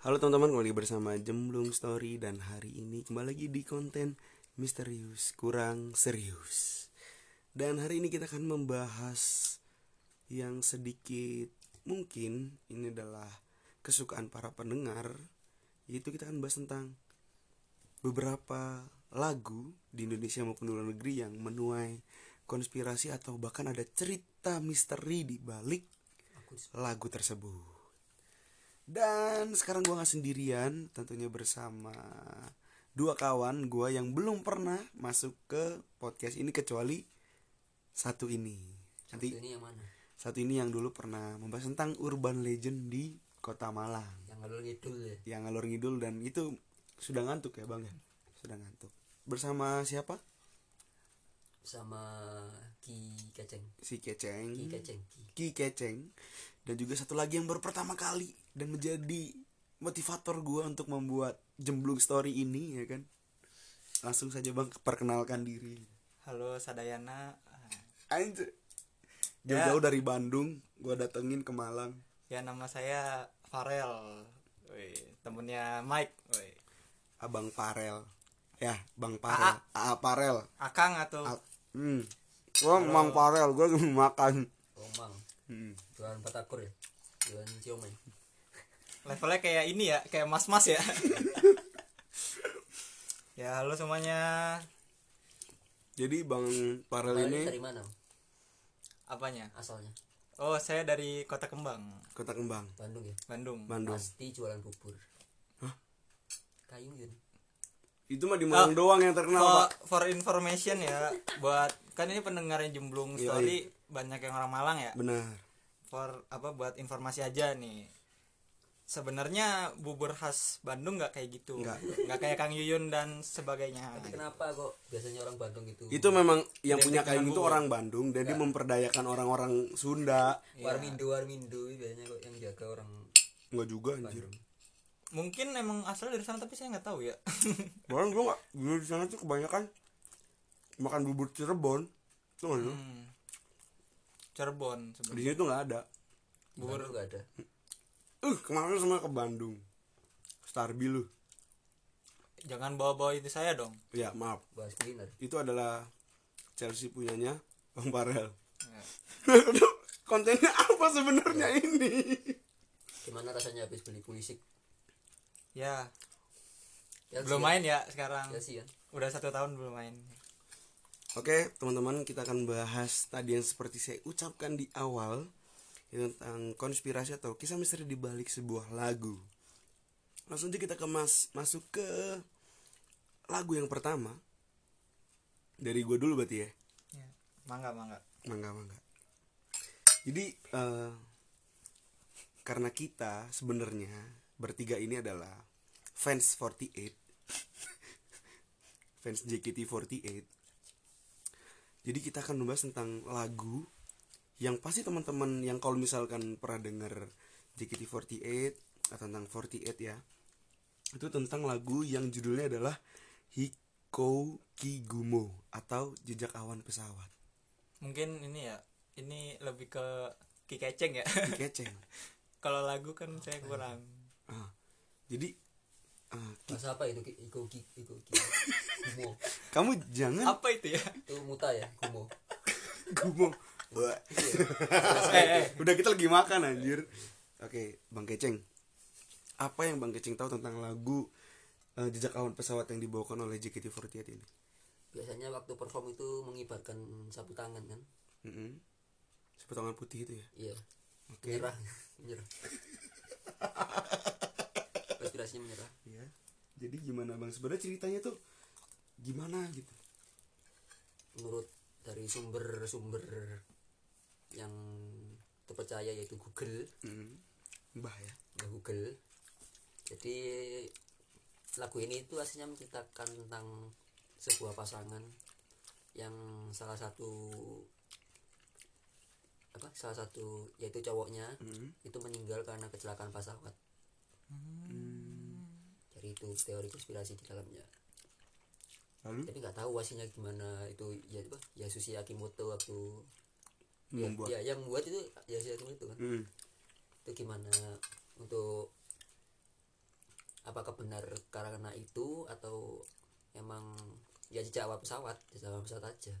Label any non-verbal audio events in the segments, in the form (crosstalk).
Halo teman-teman, kembali bersama Jemblung Story dan hari ini kembali lagi di konten misterius kurang serius. Dan hari ini kita akan membahas yang sedikit mungkin ini adalah kesukaan para pendengar, yaitu kita akan bahas tentang beberapa lagu di Indonesia maupun luar negeri yang menuai konspirasi atau bahkan ada cerita misteri di balik lagu tersebut. Dan sekarang gua nggak sendirian, tentunya bersama dua kawan gua yang belum pernah masuk ke podcast ini kecuali satu ini. Nanti ini yang mana satu ini yang dulu pernah membahas tentang urban legend di Kota Malang. yang ngalur ngidul ya Yang ngalor ngidul dan itu sudah ngantuk ya, Bang ya? Sudah ngantuk. Bersama siapa? sama Ki Keceng Si Keceng. Ki Keceng Ki Ki Keceng dan juga satu lagi yang baru pertama kali dan menjadi motivator gua untuk membuat jemblung story ini ya kan? Langsung saja bang perkenalkan diri. Halo Sadayana. Anjir. Ya. jauh-jauh dari Bandung gua datengin ke Malang. Ya nama saya Farel. Wih, temennya Mike. Wih. abang Parel ya bang Parel Aa Parel Akang atau? A- hmm. Gua mang Parel gua (laughs) makan Omang hmm. jualan patakur ya? Jualan ciuman levelnya kayak ini ya, kayak mas-mas ya. (laughs) ya halo semuanya. jadi bang Parel ini dari mana Apanya? asalnya Oh saya dari Kota Kembang, kota kembang Bandung ya Bandung. Bandung pasti jualan bubur kayu yun itu mah di Malang doang yang terkenal For, pak for information ya, buat kan ini pendengarnya Jemblung Iya, Story banyak yang orang Malang ya. benar For apa buat informasi aja nih. Sebenarnya bubur khas Bandung nggak kayak gitu, Nggak. nggak kayak Kang Yuyun dan sebagainya. tapi kenapa kok biasanya orang Bandung itu itu memang yang punya kain itu bubur. orang Bandung jadi memperdayakan orang-orang Sunda warmindo warmindo biasanya kok yang jaga orang nggak juga anjir Bandung Mungkin emang asal dari sana tapi saya nggak tahu ya. (laughs) orang gua nggak di sana tuh kebanyakan makan bubur Cirebon tuh? Hmm. Cirebon di sebenarnya. sini tuh nggak ada bubur nggak ada uh kemarin semua ke Bandung. Starby lu. Jangan bawa-bawa itu saya dong. ya maaf. Bahas itu adalah Chelsea punyanya Bang Parel Ya. (laughs) kontennya apa sebenarnya ini? Gimana rasanya habis beli pulisik Ya, Chelsea belum ya? main ya sekarang. Chelsea kan Udah satu tahun belum main. Oke, teman-teman, kita akan bahas tadi yang seperti saya ucapkan di awal itu tentang konspirasi atau kisah misteri di balik sebuah lagu. Langsung aja kita kemas masuk ke lagu yang pertama. Dari gue dulu berarti ya. Ya. Mangga mangga. Mangga mangga. Jadi eh, karena kita sebenarnya bertiga ini adalah fans 48 (laughs) fans JKT48 jadi kita akan membahas tentang lagu yang pasti teman-teman yang kalau misalkan pernah denger JKT48 atau tentang 48 ya itu tentang lagu yang judulnya adalah Hiko Kigumo atau jejak awan pesawat. Mungkin ini ya, ini lebih ke Ki Keceng ya. (laughs) Keceng. Kalau lagu kan saya kurang. Ah, jadi ah, Ki- bahasa apa itu Ki- iko ki iko ki (laughs) gumo. Kamu jangan Apa itu ya? itu muta ya gumo. (laughs) Gumo (laughs) eh, eh. udah kita lagi makan anjir. Oke bang keceng. Apa yang bang keceng tahu tentang lagu eh, jejak awan pesawat yang dibawakan oleh JKT48 ini? Biasanya waktu perform itu mengibarkan sapu tangan kan? Mm sepotongan putih itu ya? Iya. Oke. Menyerah menyerah. Konspirasinya menyerah. Ya jadi gimana bang? Sebenarnya ceritanya tuh gimana gitu? Menurut dari sumber-sumber yang terpercaya yaitu Google. Mm mbah ya. Ya Google. Jadi lagu ini itu aslinya menceritakan tentang sebuah pasangan yang salah satu apa salah satu yaitu cowoknya Mm. itu meninggal karena kecelakaan pesawat. Jadi itu teori konspirasi di dalamnya. Lalu? Tapi nggak tahu aslinya gimana itu ya apa Yasushi Akimoto waktu ya, membuat ya yang buat itu Yasushi Akimoto kan. Mm. itu gimana untuk apakah benar karena itu atau emang ya jejak awal pesawat jejak awal pesawat aja.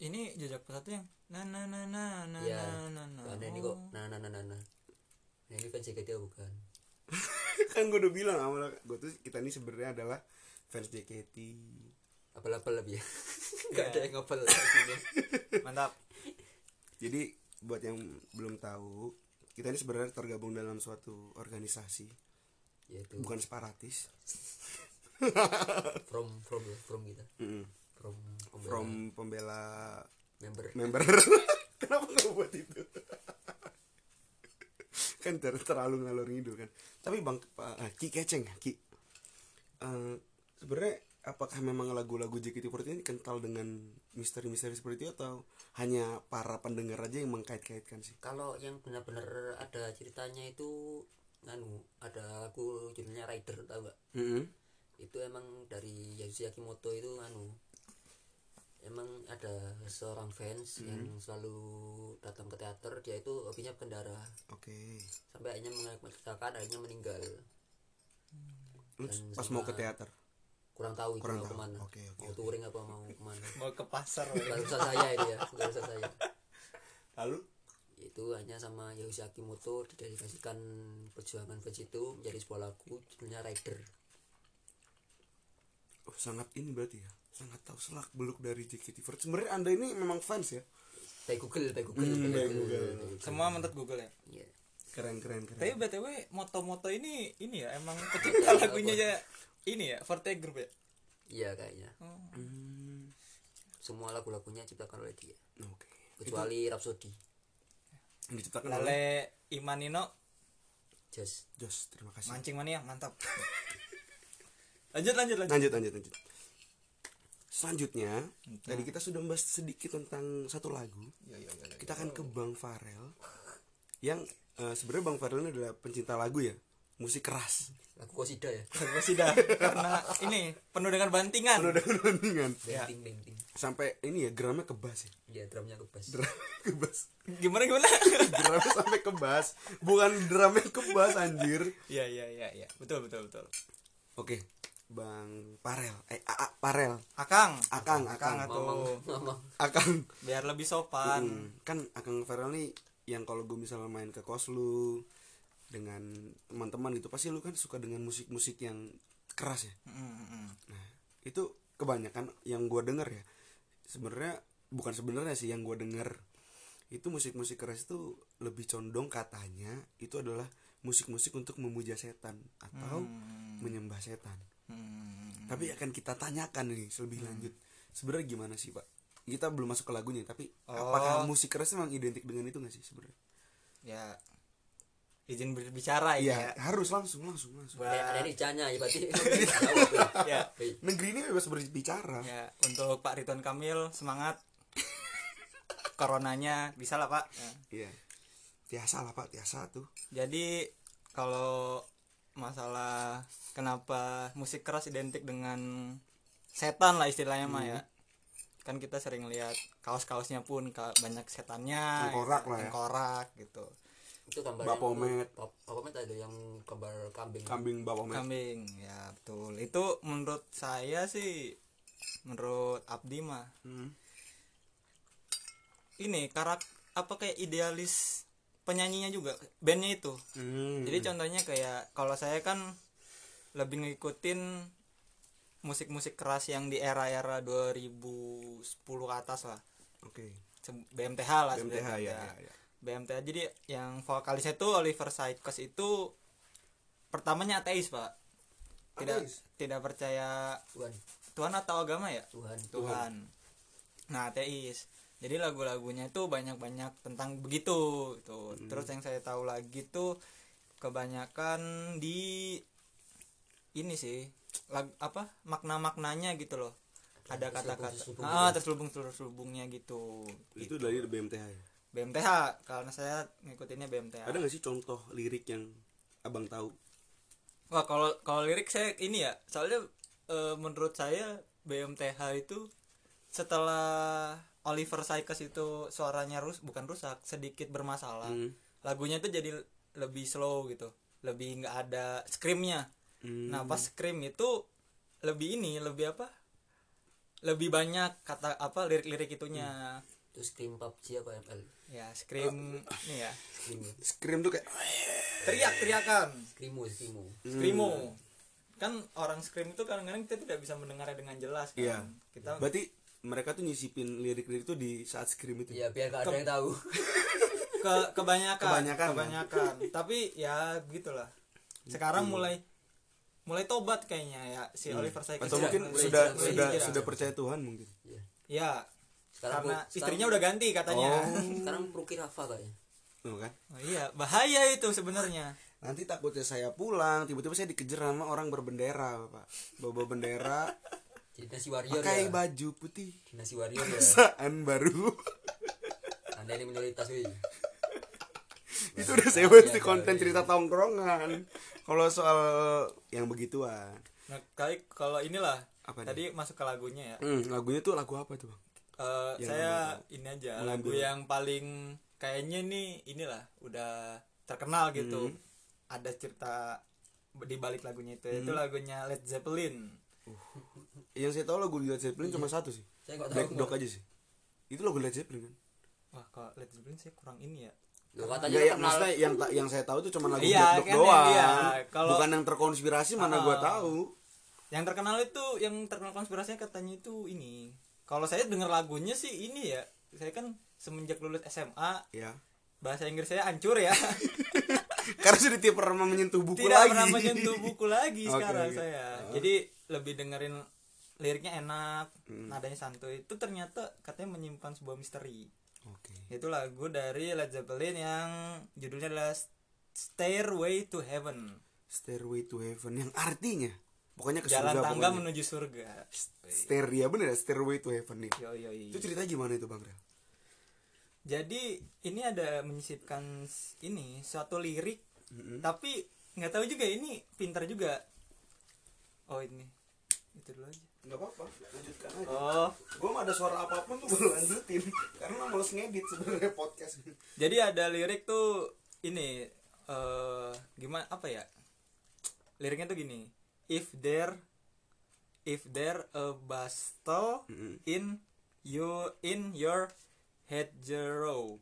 Ini jejak pesawat yang na na na na na ya na na karena ini kok nah nah nah nah nah Nah, ini fans JKT bukan? (laughs) Kan gue udah bilang awalnya gue tuh kita ini sebenarnya adalah fans JKT apel-apel lebih ya? (laughs) Nggak Iya. ada yang ngapel mantap jadi buat yang belum tahu kita ini sebenarnya tergabung dalam suatu organisasi. Yaitu bukan separatis. (laughs) From from from kita. From pembela. From pembela member. member. (laughs) Kenapa nggak buat itu? (laughs) Kan ter- terlalu ngalor ngidul kan. Tapi bang Pak- ah, ki keceng ya ki. Eh, sebenarnya apakah memang lagu-lagu JKT48 ini kental dengan misteri-misteri seperti itu atau hanya para pendengar aja yang mengkait-kaitkan sih? Kalau yang benar-benar ada ceritanya itu nganu ada lagu judulnya Rider tau gak Mm-mm. itu emang dari Yasushi Akimoto itu anu emang ada seorang fans yang selalu datang ke teater dia itu hobinya berkendara. Oke. Sampai akhirnya mengakibatkan akhirnya meninggal. Lu Dan pas sama- mau ke teater kurang tahu itu Kurang mau tahu. ke mana. Oke, oke, mau oke. touring apa mau ke mana? (laughs) Mau ke pasar bukan urusan saya ini ya bukan urusan saya. (laughs) Lalu? Itu hanya sama Yasushi Akimoto didedikasikan perjuangan fans itu menjadi sebuah lagu judulnya Rider. Oh, sangat ini berarti ya sangat tahu selak beluk dari JKT48 sebenarnya anda ini memang fans ya? By Google by Google Hmm, by Google, Google. by Google. semua menurut Google ya? Iya. keren keren keren. Tapi btw moto-moto ini ini ya emang (laughs) pencipta lagunya aja ini ya Forte Group ya? Iya kayaknya. Oh. Hmm, semua lagu-lagunya diciptakan oleh dia. Oke. Kecuali Rhapsody. Yang diciptakan oleh Imanino Just Jos terima kasih. Mancing mania mantap. (laughs) Lanjut lanjut lanjut. Lanjut lanjut lanjut. Selanjutnya tadi kita sudah membahas sedikit tentang satu lagu. Ya, ya, ya, ya. kita akan ke Bang Farel yang eh, sebenarnya Bang Farel ini adalah pencinta lagu ya musik keras. Lagu Kosida ya. Sih dah karena ini penuh dengan bantingan. Udah bandingan Ya. Benting benting sampai ini ya gramnya kebas ya? Iya drumnya kebas Drum kebas gimana gimana? Drumnya sampai kebas bukan drumnya kebas anjir. Iya iya iya iya. Betul betul betul. Oke Bang Farel eh A- A- Farel Akang. Akang, Akang. Akang. atau Akang. Biar lebih sopan. Hmm, kan Akang Farel nih yang kalau gue misalnya main ke kos lu dengan teman-teman gitu pasti lu kan suka dengan musik-musik yang keras ya Mm, mm, mm. Nah, itu kebanyakan yang gua denger ya. Sebenarnya bukan sebenarnya sih yang gua denger itu musik-musik keras itu lebih condong katanya itu adalah musik-musik untuk memuja setan atau Hmm. menyembah setan. Hmm. Tapi akan kita tanyakan nih lebih lanjut. Sebenarnya gimana sih, Pak? Kita belum masuk ke lagunya, tapi Oh. apakah musik keras memang identik dengan itu gak sih sebenarnya? ya izin berbicara Iya, ya harus langsung langsung langsung. Buat- ada ada nicanya ya berarti (laughs) ya. ya Negeri ini bebas berbicara. ya untuk Pak Ridwan Kamil semangat coronanya bisa lah Pak Ya. Iya. Biasa lah, Pak, biasa tuh. jadi kalau masalah kenapa musik keras identik dengan setan lah istilahnya mah ya kan kita sering lihat kaos-kaosnya pun banyak setannya Tengkorak gitu, lah ya. tengkorak gitu itu gambar Bapomet. Bapomet ada yang gambar kambing Kambing bapak Met. kambing ya betul itu menurut saya sih menurut Abdi mah Hmm. ini karak apa kayak idealis penyanyinya juga bandnya itu Hmm. jadi contohnya kayak kalau saya kan lebih ngikutin musik-musik keras yang di era-era 2010 ke atas lah Oke. Se- BMTH lah BMTH ya, ya, ya. BMTH jadi yang vokalisnya itu Oliver Sykes itu pertamanya ateis pak tidak Ateis? tidak percaya Tuhan Tuhan atau agama ya Tuhan Tuhan. Nah, ateis. Jadi lagu-lagunya itu banyak-banyak tentang begitu gitu. Terus yang saya tahu lagi tuh kebanyakan di ini sih lag, apa makna-maknanya gitu loh. Ada kata-kata ah terselubung terselubungnya gitu. Itu dari BMTH ya. BMTH karena saya ngikutinnya BMTH. Ada nggak sih contoh lirik yang abang tahu? Wah, kalau kalau lirik saya ini ya, soalnya eh, menurut saya BMTH itu setelah Oliver Sykes itu suaranya rus bukan rusak, sedikit bermasalah. Hmm. Lagunya itu jadi lebih slow gitu, lebih nggak ada screamnya. Hmm. nah pas scream itu lebih ini lebih apa lebih banyak kata apa lirik-lirik itunya Terus scream PUBG apa ML? ya scream ini ya Scream. Scream tuh kayak teriak-teriakan Screamo, screamo. screamo kan orang scream itu kadang-kadang kita tidak bisa mendengarnya dengan jelas kan Iya. kita berarti mereka tuh nyisipin lirik-lirik itu di saat scream itu. Ya biar gak ada yang tahu. ke kebanyakan Kebanyakan, kan? kebanyakan tapi ya begitulah sekarang mulai mulai tobat kayaknya ya si Oliver Sykes Atau mungkin sudah sudah sudah percaya Tuhan mungkin. Iya. ya Sekarang karena sekarang- istrinya udah ganti katanya (laughs) Sekarang Ruki Rafa kayaknya. Oh, kan? Oh, iya bahaya itu sebenarnya Nanti takutnya saya pulang, tiba-tiba saya dikejar sama orang berbendera, Pak. Bawa bendera, (laughs) Jadi nasi warrior pakai ya. baju putih. Nasi warrior ya. Saan baru. Anda ini minoritas wih. itu udah saya bahas di konten cerita tongkrongan. Kalau soal yang begituan. nah kali kalau inilah Apa tadi masuk ke lagunya ya Hmm, lagunya tuh lagu apa tuh, Bang? Eh, Yang saya ini aja lagu yang paling kayaknya nih inilah udah terkenal gitu Hmm. ada cerita di balik lagunya itu itu lagunya Led Zeppelin Yang saya tahu lagu Led Zeppelin cuma satu sih. Saya Black tahu. Dog aja sih. Itu lagu Led Zeppelin kan? wah kalau Led Zeppelin saya kurang ini ya Loh, katanya Enggak, ya, kenal. maksudnya yang ta- yang saya tahu tuh cuma lagu Iya, Black Dog kan, doang. iya. Kalau- Bukan yang terkonspirasi mana gua Ah. tahu. yang terkenal itu yang terkenal konspirasinya katanya itu ini kalau saya dengar lagunya sih ini ya. Saya kan semenjak lulus SMA Ya. bahasa Inggris saya hancur ya. (laughs) Karena sudah tidak pernah menyentuh buku tidak lagi. pernah menyentuh buku lagi (laughs) sekarang oke. saya. Jadi lebih dengerin liriknya enak nadanya santuy. Itu ternyata katanya menyimpan sebuah misteri. Oke. itu lagu dari Led Zeppelin yang judulnya adalah Stairway to Heaven. Stairway to Heaven yang artinya pokoknya ke jalan surga tangga pokoknya. menuju surga Stair ya bener ya Stairway to Heaven nih. yo yo Itu cerita gimana itu Bang Rel? jadi ini ada menyisipkan ini suatu lirik Mm-mm. tapi nggak tahu juga ini pintar juga oh ini itu dulu aja Enggak apa-apa, lanjutkan aja. oh Gua mah ada suara apa pun tuh gue lanjutin (laughs) karena males ngedit sebenarnya podcast. jadi ada lirik tuh ini eh gimana apa ya liriknya tuh gini if there if there a bastel Mm-mm. in you in your hedgerow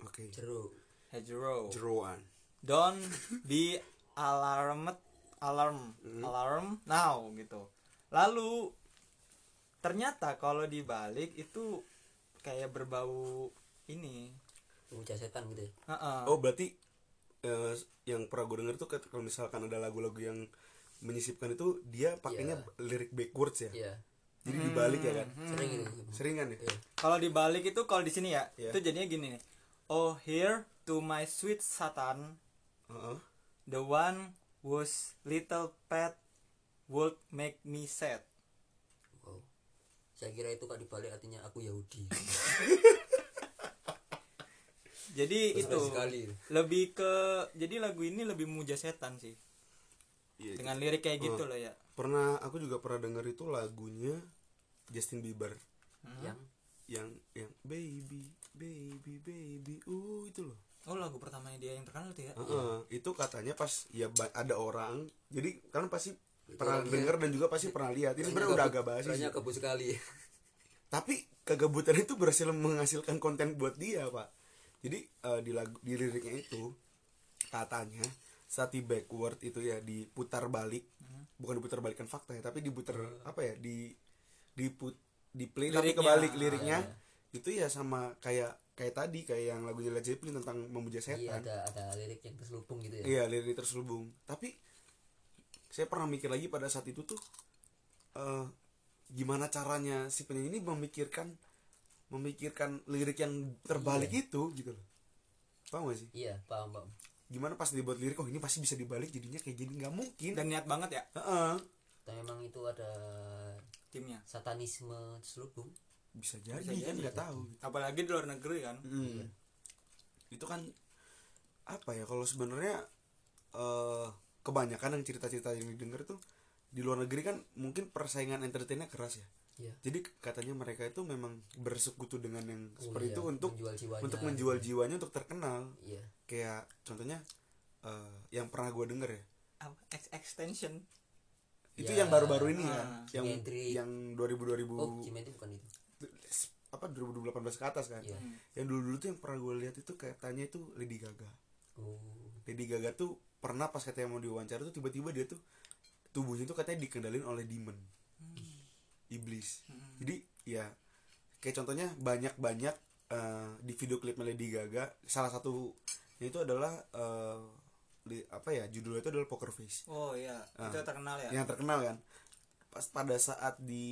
Oke. Jeruk. hedgerow Jeroan. don't (laughs) be alarmed alarm alarm now gitu lalu ternyata kalau dibalik itu kayak berbau ini Pemuja setan gitu ya. Heeh. Oh berarti eh, yang pernah gue denger tuh kalau misalkan ada lagu-lagu yang menyisipkan itu dia pakainya lirik backwards ya. Iya. Jadi dibalik ya kan. Sering itu. Sering kan ya? Iya. kalau dibalik itu kalau di sini ya Iya. itu jadinya gini nih oh here to my sweet satan Heeh. the one whose little pet would make me sad Wow. Saya kira itu kak dibalik artinya aku Yahudi. jadi itu Betul sekali. lebih ke jadi lagu ini lebih memuja setan sih Iya. dengan lirik kayak gitu loh ya Pernah aku juga pernah denger itu lagunya Justin Bieber Yang yang yang baby baby baby uh itu loh. oh lagu pertamanya dia yang terkenal tuh ya Heeh, itu katanya pas ya ada orang jadi kan pasti Itu pernah denger dan juga pasti pernah lihat ini sebenarnya udah agak basi sih. Kebut sekali. (laughs) tapi kegabutan itu berhasil menghasilkan konten buat dia pak jadi eh, di lagu di liriknya itu katanya saat di backward itu ya diputar balik bukan diputar balikan fakta ya tapi diputar apa ya di diput di play tapi Liriknya. kebalik liriknya itu ya sama kayak kayak tadi kayak yang lagunya Led Zeppelin tentang memuja Iya setan ada ada lirik yang terselubung gitu ya. Iya lirik terselubung. Tapi saya pernah mikir lagi pada saat itu tuh eh gimana caranya si penyanyi ini memikirkan memikirkan lirik yang terbalik itu gitu loh. Paham gak sih? Iya paham paham. Gimana pas dibuat lirik oh ini pasti bisa dibalik jadinya kayak gini nggak mungkin. dan niat banget ya Heeh. Dan memang itu ada timnya satanisme terselubung. Bisa jadi Bisa kan nggak tahu. apalagi di luar negeri kan Mm. Itu kan apa ya kalau sebenarnya eh kebanyakan yang cerita-cerita yang didengar tuh di luar negeri kan mungkin persaingan entertainnya keras ya. Iya. Jadi katanya mereka itu memang bersekutu dengan yang Oh, seperti iya, itu untuk menjual jiwanya. untuk menjual jiwanya untuk terkenal. Iya. Kayak contohnya eh, yang pernah gue denger ya. apa X extension itu Ya. yang baru-baru ini ya Ah. yang Hendrik. yang 2000 2000 oh Cimenti bukan itu apa 2018 ke atas kan Iya. yang dulu dulu tuh yang pernah gue lihat itu katanya itu Lady Gaga oh Lady Gaga tuh pernah pas katanya mau diwawancara tuh tiba-tiba dia tuh tubuhnya tuh katanya dikendalin oleh demon iblis. Jadi ya kayak contohnya banyak-banyak eh, di video klip Lady Gaga salah satu itu adalah eh, li- apa ya judulnya itu adalah Poker Face. Oh iya. Ah. itu terkenal ya? yang terkenal kan? Pas pada saat di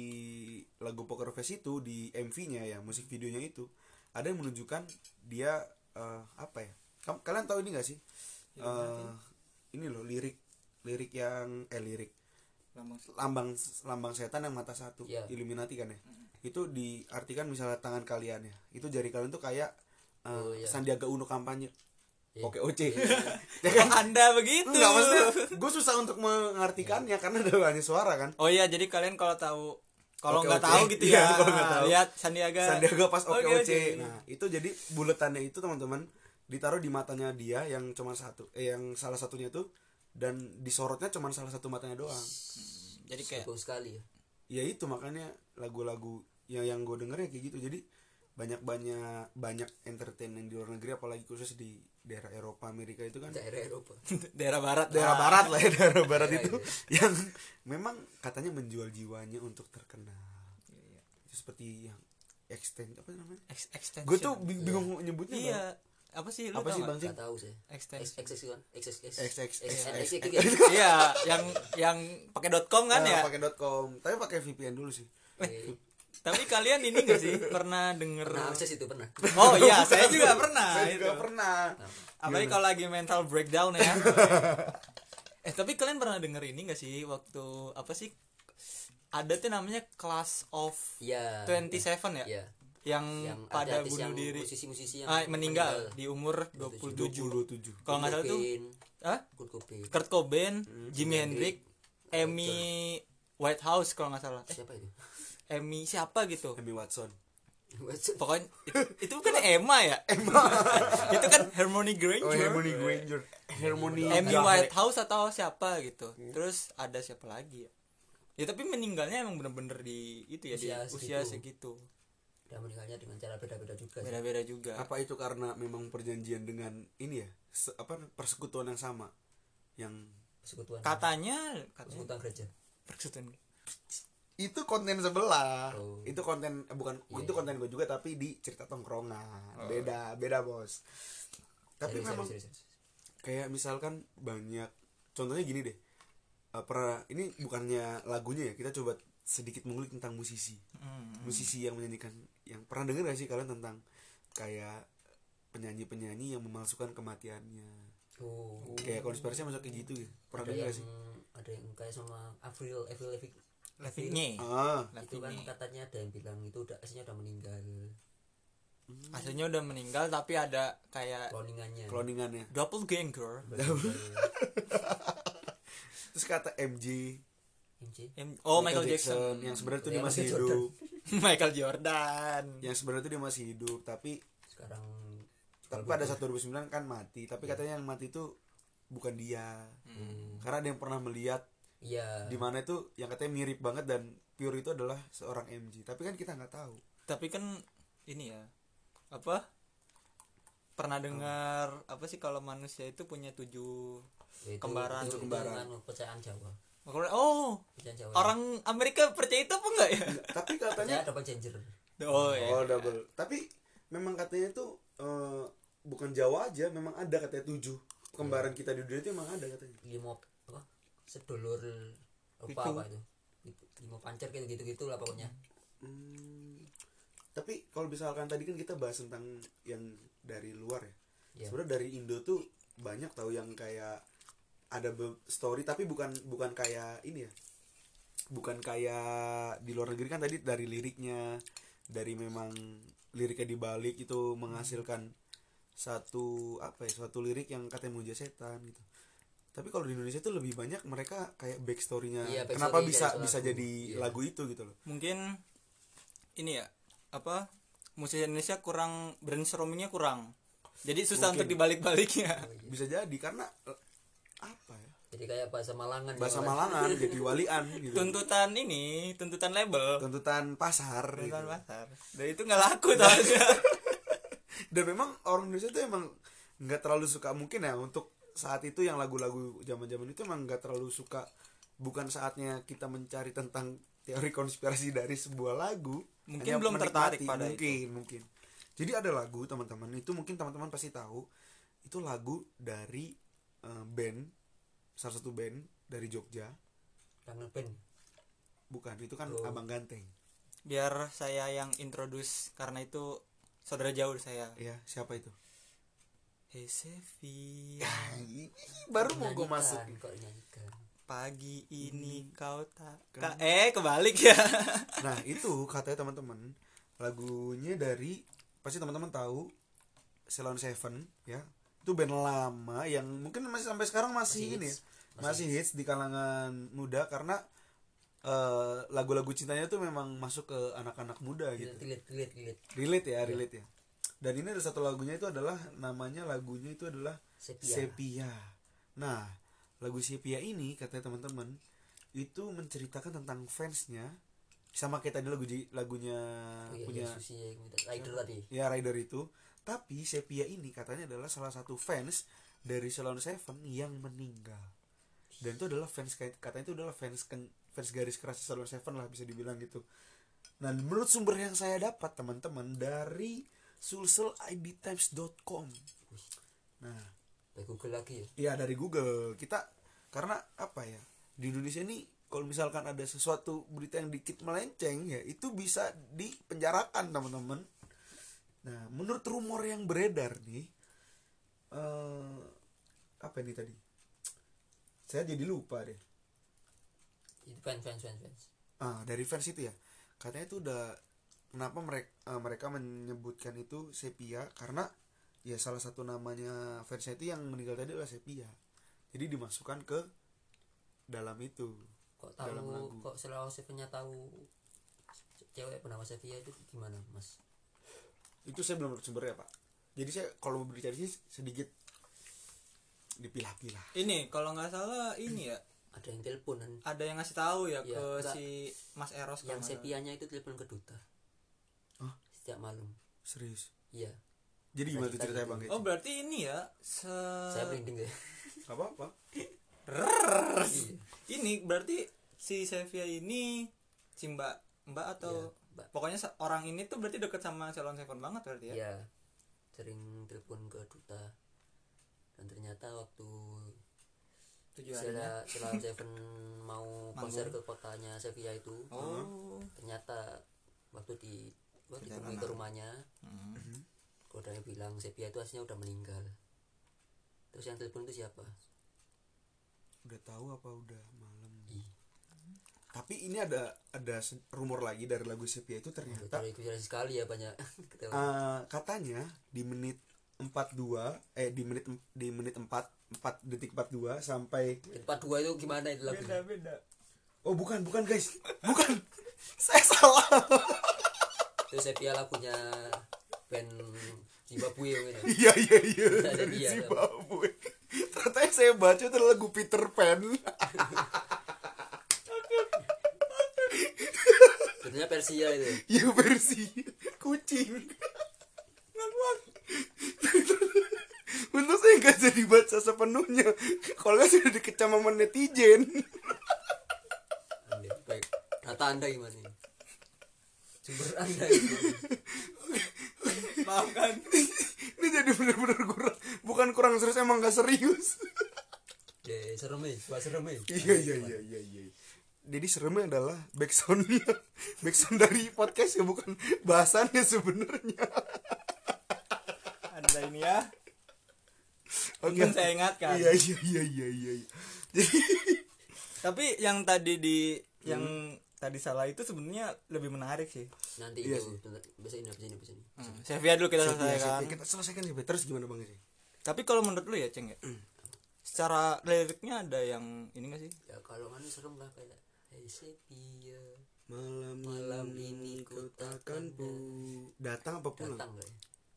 lagu Poker Face itu di MV-nya ya musik videonya itu ada yang menunjukkan dia eh, apa ya? Kalian tahu ini gak sih? Eh, ini loh lirik lirik yang eh lirik lambang lambang lambang setan yang mata satu Iya. Illuminati kan ya? Itu diartikan misalnya tangan kalian ya. Itu jari kalian tuh kayak eh, Oh, iya. Sandiaga Uno kampanye. Iya. oke oce (laughs) ya oh, kan? Anda begitu. Maksudnya gue susah untuk mengartikannya karena ada banyak suara kan? Oh iya jadi kalian kalau tahu kalau nggak tahu gitu Iya, ya kalau nggak tahu. lihat Sandiaga. Sandiaga pas oke Oke, oce oke. nah itu jadi buletannya itu teman-teman ditaruh di matanya dia yang cuma satu eh yang salah satunya tuh dan disorotnya cuma salah satu matanya doang. Jadi kayak bagus sekali ya. Ya itu makanya lagu-lagu yang yang gue dengernya kayak gitu. Jadi banyak banyak banyak entertainment di luar negeri apalagi khusus di daerah Eropa Amerika itu kan. Daerah Eropa. (laughs) Daerah barat. Daerah Ah. barat lah ya daerah (laughs) barat Daerah itu yang memang katanya menjual jiwanya untuk terkenal. Itu seperti yang extend apa namanya? Ex- extension gue tuh bing- bingung nyebutnya iya apa sih lu Apa tau sih? Bang? Nggak tahu sih extension kan X iya yang yang pakai .com kan Nah, ya pakai .com tapi pakai VPN dulu sih tapi kalian ini gak sih pernah denger pernah akses itu pernah oh iya saya juga pernah saya juga itu. pernah apalagi kalau lagi mental breakdown ya eh tapi kalian pernah denger ini gak sih waktu apa sih ada tuh namanya class of iya 27 ya iya yang, yang pada artis bunuh yang diri. musisi-musisi yang ah, meninggal di umur 27 27 kalau nggak salah tuh ah Kurt Cobain. Kurt Cobain Hmm, Jimi Hendrix. Amy Whitehouse kalau nggak salah. Eh, siapa itu? Amy siapa gitu? Amy Watson. Pokoknya (laughs) itu, itu bukan Emma ya? Emma. (laughs) Itu kan Harmony Granger. Oh Harmony Granger. Harmony Amy. Whitehouse atau siapa gitu. Terus ada siapa lagi ya? Ya tapi meninggalnya emang bener-bener di itu ya Usia di usia segitu. Dan meninggalnya dengan cara beda-beda juga beda-beda juga. Apa itu karena memang perjanjian dengan ini ya? Se- apa persekutuan yang sama? Yang persekutuan. Katanya katanya. Persekutuan gereja. Persekutuan itu konten sebelah. Oh. itu konten eh, bukan Iya, itu iya. konten gue juga tapi di cerita tongkrongan. Beda beda bos. Tapi Serius, memang serius, serius. kayak misalkan banyak contohnya gini deh. Eh, pernah ini bukannya lagunya ya kita coba sedikit mengulik tentang musisi. Hmm. musisi yang menyanyikan yang pernah dengar gak sih kalian tentang kayak penyanyi-penyanyi yang memalsukan kematiannya? Oh. Kayak konspirasi masuk kayak gitu ya? Pernah ada dengar yang gak sih? ada yang kayak sama Avril Avril Lavigne. Lavigne. Ah. Itu kan Lavigne. katanya ada yang bilang itu udah aslinya udah meninggal. Aslinya udah meninggal tapi ada kayak cloningannya cloningannya doppelganger. (laughs) Terus kata MJ MJ Em- oh Michael, Jackson, yang sebenarnya tuh dia masih Michael hidup (laughs) (laughs) Michael Jordan. Yang sebenarnya tuh dia masih hidup tapi sekarang tapi pada saat 2009 kan mati tapi katanya yang mati itu bukan dia. Hmm. karena ada yang pernah melihat iya. di mana itu yang katanya mirip banget dan pure itu adalah seorang MJ tapi kan kita nggak tahu. Tapi kan ini ya apa? Pernah dengar apa sih kalau manusia itu punya tujuh Itu- Kembaran. itu, itu Kembaran. anu, percayaan Jawa oh orang Amerika percaya itu apa enggak ya? (laughs) Tapi katanya double changer. Oh ya oh double. Tapi memang katanya itu eh, bukan Jawa aja memang ada katanya tujuh. Kembaran kita di dunia itu memang ada katanya. Lima apa sedulur apa Itu. apa itu? Lima pancer gitu gitu gitu lah pokoknya. Hmm, tapi kalau misalkan tadi kan kita bahas tentang yang dari luar ya. Iya. sebenarnya dari Indo tuh banyak tahu yang kayak ada story tapi bukan bukan kayak ini ya bukan kayak di luar negeri kan tadi dari liriknya dari memang liriknya dibalik itu menghasilkan satu apa ya suatu lirik yang katanya muja setan gitu tapi kalau di Indonesia tuh lebih banyak mereka kayak backstorynya Iya, kenapa backstory bisa dari bisa lagu. jadi Iya. lagu itu gitu loh mungkin ini ya apa musisi Indonesia kurang brainstormingnya kurang jadi susah Mungkin. untuk dibalik-baliknya bisa jadi karena jadi kayak bahasa Malangan ya, bahasa. Malangan jadi walian gitu. Tuntutan ini tuntutan label. Tuntutan pasar gitu. tuntutan pasar. Dan itu nggak laku soalnya (laughs) dan memang orang Indonesia tuh emang nggak terlalu suka mungkin ya untuk saat itu yang lagu-lagu zaman-zaman itu emang nggak terlalu suka. Bukan saatnya kita mencari tentang teori konspirasi dari sebuah lagu Mungkin Hanya belum tertarik pada mungkin mungkin. Jadi ada lagu teman-teman itu mungkin teman-teman pasti tahu. Itu lagu dari eh, band salah satu band dari Jogja. Kangen Band. bukan itu kan Oh. abang ganteng. Biar saya yang introduce karena itu saudara jauh saya. Ya siapa itu? Hey Sevi. (laughs) Baru mau gue masuk. kok nyanyikan. Pagi ini kau tak Kan. Ka- eh kebalik ya. (laughs) Nah itu katanya teman-teman lagunya dari pasti teman-teman tahu Ceylon Seven ya itu band lama yang mungkin masih sampai sekarang masih, Masih ini hits. ya, masih hits di kalangan muda karena eh, lagu-lagu cintanya tuh memang masuk ke anak-anak muda gitu Relate, relate, relate. relate ya relate ya dan ini ada satu lagunya itu adalah namanya lagunya itu adalah Sepia. Sepia. Nah, lagu Sepia ini katanya teman-teman itu menceritakan tentang fansnya sama kayak tadi lagu lagunya Oh iya, punya iya, Susi minta- Rider tadi. ya Rider itu. Tapi Sepia ini katanya adalah salah satu fans dari Salon Seven yang meninggal. Dan itu adalah fans katanya itu adalah fans fans garis keras Salon Seven lah bisa dibilang gitu. Nah, menurut sumber yang saya dapat teman-teman dari sulselidtimes.com. Nah, By Google lagi ya. Iya dari Google kita karena apa ya di Indonesia ini kalau misalkan ada sesuatu berita yang dikit melenceng ya itu bisa dipenjarakan teman-teman. Nah menurut rumor yang beredar nih eh apa ini tadi? Saya jadi lupa deh. Itu fans, fans, fans, fans. Ah dari fans itu ya katanya itu udah kenapa mereka mereka menyebutkan itu sepia karena ya salah satu namanya fansnya itu yang meninggal tadi adalah sepia jadi dimasukkan ke dalam itu Kok Dalam tahu, lagu. kok selalu Sevinya tahu cewek bernama Sevia itu gimana, Mas? Itu saya belum dapat sumbernya pak jadi saya kalau mau berbicara sih sedikit dipilah-pilah ini kalau nggak salah ini ya (clears throat) Ada yang telepon kan. ada yang ngasih tahu ya Iya, ke enggak. si Mas Eros Yang. Sepianya itu telepon ke duta. Hah? Setiap malam. serius Iya. jadi gimana tuh ceritanya bang oh berarti ini ya se Saya merinding ya. Gak apa-apa Iya. ini berarti si Sevia ini si mbak mbak atau. Pokoknya orang ini tuh berarti deket sama Salon Seven banget berarti ya? Iya. Sering telepon ke duta. Dan ternyata waktu tujuannya setelah Seven mau (laughs) konser ke kotanya Sevilla itu oh. ternyata waktu di waktu ditemui ke rumahnya Hmm. kodanya bilang Sevilla itu aslinya udah meninggal. Terus yang telepon itu siapa? Udah tahu apa udah tapi ini ada ada rumor lagi dari lagu sepia itu ternyata itu sekali ya banyak (laughs) ketawa Eh, katanya di menit 42 eh di menit di menit 4 4 detik 42 sampai tempat dua itu gimana itu lagu beda beda oh bukan bukan guys. Bukan. (laughs) Saya salah. Itu Sevilla lagunya band Zimbabwe yang (laughs) ini iya iya. Iya Ada dari dia, Zimbabwe. Ternyata yang saya baca itu lagu Peter Pan Jadinya Persia itu. (laughs) Ya versi kucing. (laughs) Untung saya nggak jadi baca sepenuhnya. Kalau nggak sudah dikecam sama netizen. Baik. Data anda gimana ini? Sumber anda. Itu (laughs) maaf kan? Ini jadi bener-bener kurang Bukan kurang serius emang gak serius. Ya serem ya serem ya Iya iya iya iya iya Jadi seremnya adalah backsoundnya (laughs) Backsound dari podcast ya bukan bahasannya sebenarnya. Ada ini ya. Oke. mungkin saya ingatkan. Iya iya iya iya iya Jadi (laughs) tapi yang tadi di yang tadi salah itu sebenarnya lebih menarik sih. Nanti Iya itu sih. bisa ini bisa ini bisa ini. Hmm. Sevia dulu kita selesaikan. Sepia. Kita selesaikan ya Terus gimana bang? Sih? tapi kalau menurut lu ya ceng ya? Secara liriknya ada yang ini gak sih? Ya kalau kan serem lah kayak Hey Sepia. Malam, Malam ini ku takkan pu Datang apa pulang? datang gak ya?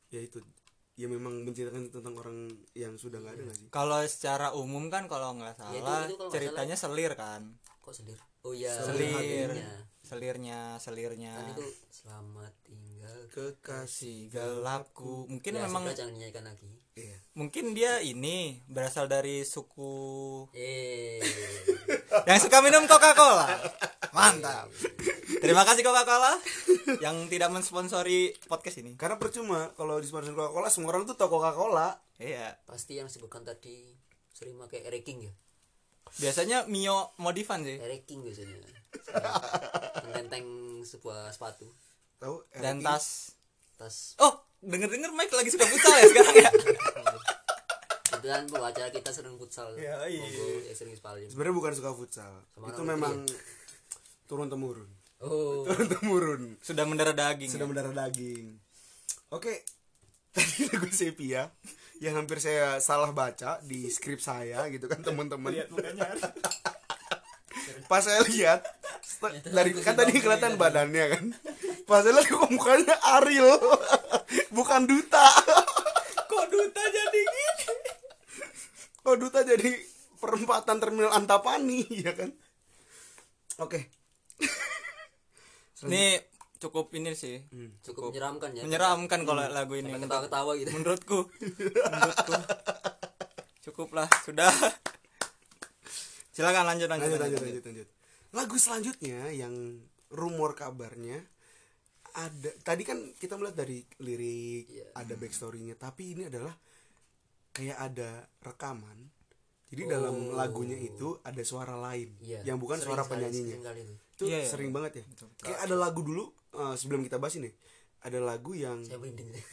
Ya itu. Ya memang menceritakan tentang orang yang sudah nggak ada nggak sih? Kalau secara umum kan kalau nggak Ya, itu- salah itu kalau ceritanya selir kan? Kok selir? Oh iya. Selir. hatinya. selirnya selirnya. Kan itu selamat tinggal kekasih si gelapku. Mungkin ya, memang jangan dinyanyikan lagi. Iya. Mungkin dia ini berasal dari suku eh. Yang suka minum Coca Cola mantap. Terima kasih Coca Cola yang tidak mensponsori podcast ini. Karena percuma kalau di sponsor Coca Cola semua orang tuh tau Coca Cola iya. Pasti yang sebutkan tadi sering pakai ereking ya? Biasanya Mio modifan sih. Ereking biasanya. (laughs) Tenteng sebuah sepatu tahu dan tas. Tas. Oh denger denger Mike lagi suka futsal ya sekarang ya? (laughs) Kebetulan pembaca kita sering futsal. Ya, iya. monggo ya sering sekali sebenarnya bukan suka futsal. Sama itu memang turun temurun. Oh. (laughs) Turun temurun. Sudah mendarah daging sudah ya? mendarah daging. Oke. (laughs) Tadi lagu sepia yang hampir saya salah baca di skrip saya gitu kan teman-teman. Pas saya lihat dari kan tadi kelihatan badannya kan pas lihat kok mukanya Ariel. (laughs) Bukan duta. (laughs) Kok duta jadi gini? Kok duta jadi perempatan terminal Antapani (laughs) ya kan? Oke. Ini cukup ini sih. Cukup menyeramkan ya. Menyeramkan kalau lagu ini. Sampai ketawa-ketawa gitu. Menurutku. Menurutku. Cukuplah sudah. Silakan lanjut lanjut, lanjut lanjut, lanjut. lanjut lanjut. Lagu selanjutnya yang rumor kabarnya ada tadi kan kita melihat dari lirik Iya. ada backstorynya tapi ini adalah kayak ada rekaman jadi dalam lagunya itu ada suara lain Oh. Iya. yang bukan Sering suara penyanyinya itu. itu Iya, iya. sering banget ya kayak ada lagu dulu eh, sebelum kita bahas ini ada lagu yang saya (laughs)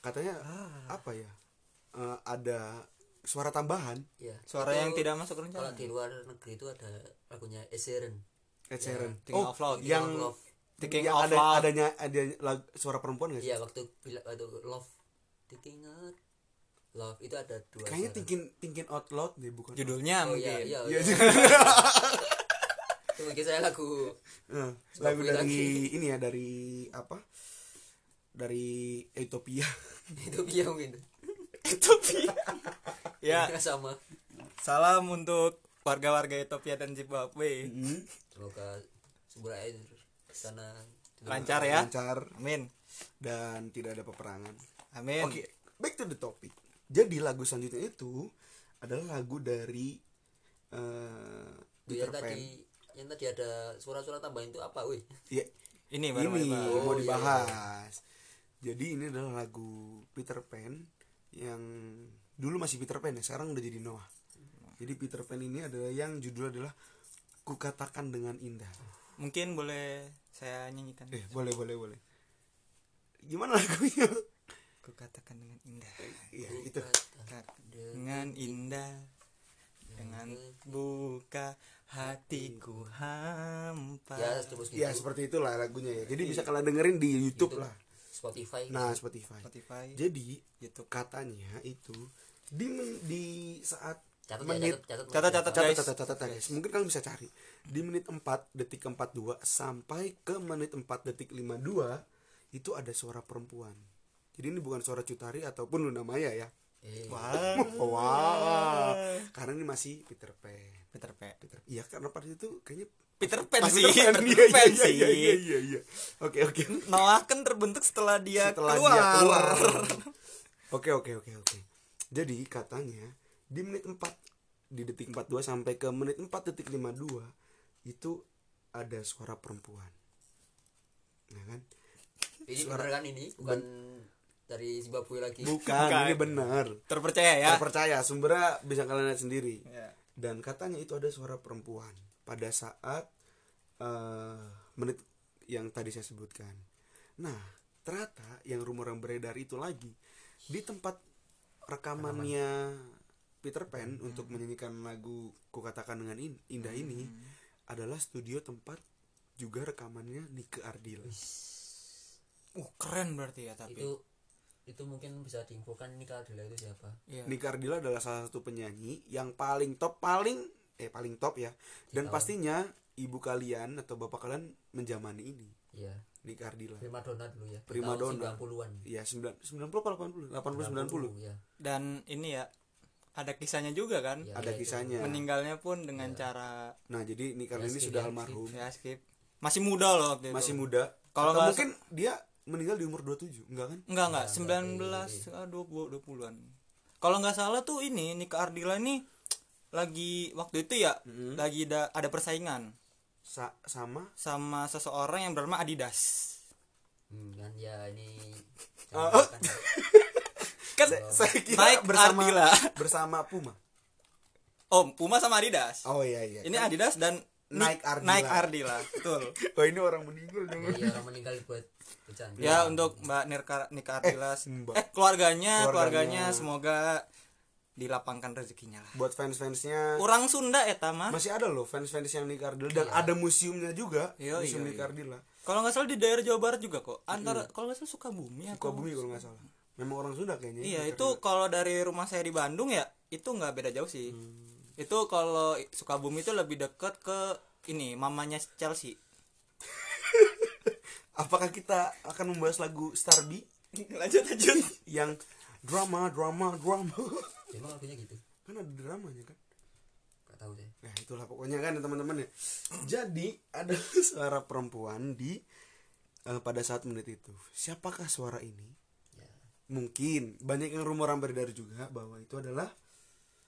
katanya Ah. apa ya Eh, ada suara tambahan ya suara Itu yang tidak masuk kalau rencana di luar negeri itu ada lagunya Ed Sheeran Ed Sheeran King of Love. Yang of Love. King yang of ada Love. adanya ada lag- suara perempuan gak sih? Iya waktu waktu Love Thinking out Love itu ada dua kayaknya suara. thinking thinking out loud deh bukan judulnya oh mungkin. iya iya, Iya, iya. (laughs) itu mungkin saya lagu Sebab lagu dari lagi. ini ya dari apa? Dari Ethiopia. (laughs) Dia mungkin. (laughs) Ya. Sama. Salam untuk warga-warga Ethiopia dan Zimbabwe. Semoga sebuah air sana lancar ya. Lancar. Amin. Dan tidak ada peperangan. Amin. Oke back to the topic. Jadi lagu selanjutnya itu adalah lagu dari eh Itu Peter yang Pan. tadi yang tadi ada suara-suara tambahan itu apa wih? Ya ini baru ini mau dibahas. Oh, mau iya, dibahas. Jadi ini adalah lagu Peter Pan yang dulu masih Peter Pan ya sekarang udah jadi Noah. Jadi Peter Pan ini adalah yang judul adalah kukatakan dengan indah mungkin boleh saya nyanyikan. Eh boleh boleh boleh. Gimana lagunya? Aku katakan dengan indah. Iya itu. Dengan indah. Dengan buka hatiku hampa. Ya gitu ya seperti itulah lagunya ya. Jadi bisa kalian dengerin di YouTube lah. Spotify. Nah Spotify. Spotify. Jadi YouTube. katanya itu di di saat catat ya menit. catat Catat, catat, catat guys. catat catat guys. Mungkin kalian bisa cari di menit 4 detik 42 sampai ke menit 4 detik 52 itu ada suara perempuan. Jadi ini bukan suara Cutari ataupun Luna Maya ya. Eh, wah. Wow karena ini masih Peter Pan. Peter Pan. Peter iya karena pada itu kayaknya Peter Pan sih Peter Pan, Peter iya, Pan iya, sih iya, iya, iya, iya. oke oke. Noah kan terbentuk setelah dia setelah keluar, dia keluar. Oke oke oke oke. Jadi katanya di menit 4 di detik 42 sampai ke menit 4 detik 52 itu ada suara perempuan. Nah kan? Ini bener kan ini? Bukan dari Zimbabwe lagi. Bukan, Bukan. ini benar terpercaya ya? Terpercaya sumbernya bisa kalian lihat sendiri. Ya. dan katanya itu ada suara perempuan pada saat eh, menit yang tadi saya sebutkan. Nah, ternyata yang rumor yang beredar itu lagi di tempat rekamannya Peter Pan untuk menyanyikan lagu Kukatakan dengan In- Indah ini adalah studio tempat juga rekamannya Nike Ardila. uh keren berarti ya tapi. Itu itu mungkin bisa diinfokan ini kalau Adela itu siapa. Iya. Nike Ardila adalah salah satu penyanyi yang paling top paling eh paling top ya. Dan Tahu. pastinya ibu kalian atau bapak kalian menjamani ini. Ya Nika Ardila. Primadona dulu ya. Primadona. 90-an ya 9 90 apa 80 80 90 ya dan ini ya ada kisahnya juga kan? Ya, ada itu. kisahnya. Meninggalnya pun dengan cara nah jadi Nika Ya, ini sudah ya, almarhum. Ya skip. Masih muda loh waktu itu. Masih muda. Kalau mungkin dia meninggal di umur 27 enggak kan? Enggak enggak. Enggak, 19 ah, 20 20-an kalau nggak salah tuh ini Nika Ardila ini lagi waktu itu ya Mm-hmm. lagi da, ada persaingan. Sa- sama? Sama seseorang yang bernama Adidas. Hmm, kan ya ini (laughs) Oh. Kan, kan saya kira Nike bersama Ardila (laughs) bersama Puma. Oh Puma sama Adidas. Oh iya iya. Ini Adidas dan Nike Ni- Ardila. Nike Ardila betul. (laughs) Oh ini orang meninggal dong. Ya orang meninggal buat bercanda. Ya untuk Mbak Nirka Nika Ardila eh, Mbak. keluarganya Keluarganya. keluarganya semoga dilapangkan rezekinya lah. Buat fans-fansnya. Orang Sunda ya Tama masih ada loh fans-fans yang Nika Ardila dan ada museumnya juga Iya, museum iya, Nika iya. Ardila kalau nggak salah di daerah Jawa Barat juga kok. Antara kalau nggak salah Sukabumi atau Sukabumi kalau nggak salah memang orang Sunda kayaknya iya Nika itu kalau dari rumah saya di Bandung ya itu nggak beda jauh sih. Hmm. itu kalau Sukabumi itu lebih dekat ke ini mamanya Chelsea. (laughs) Apakah kita akan membahas lagu Starby? (laughs) Lanjut lanjut. (laughs) Yang drama drama drama. Emang lagunya gitu? Kan ada dramanya kan? Gak tahu deh. Nah itulah pokoknya kan ya teman-teman ya. Jadi ada suara perempuan di eh, pada saat menit itu. Siapakah suara ini? Mungkin banyak yang rumor beredar juga bahwa itu adalah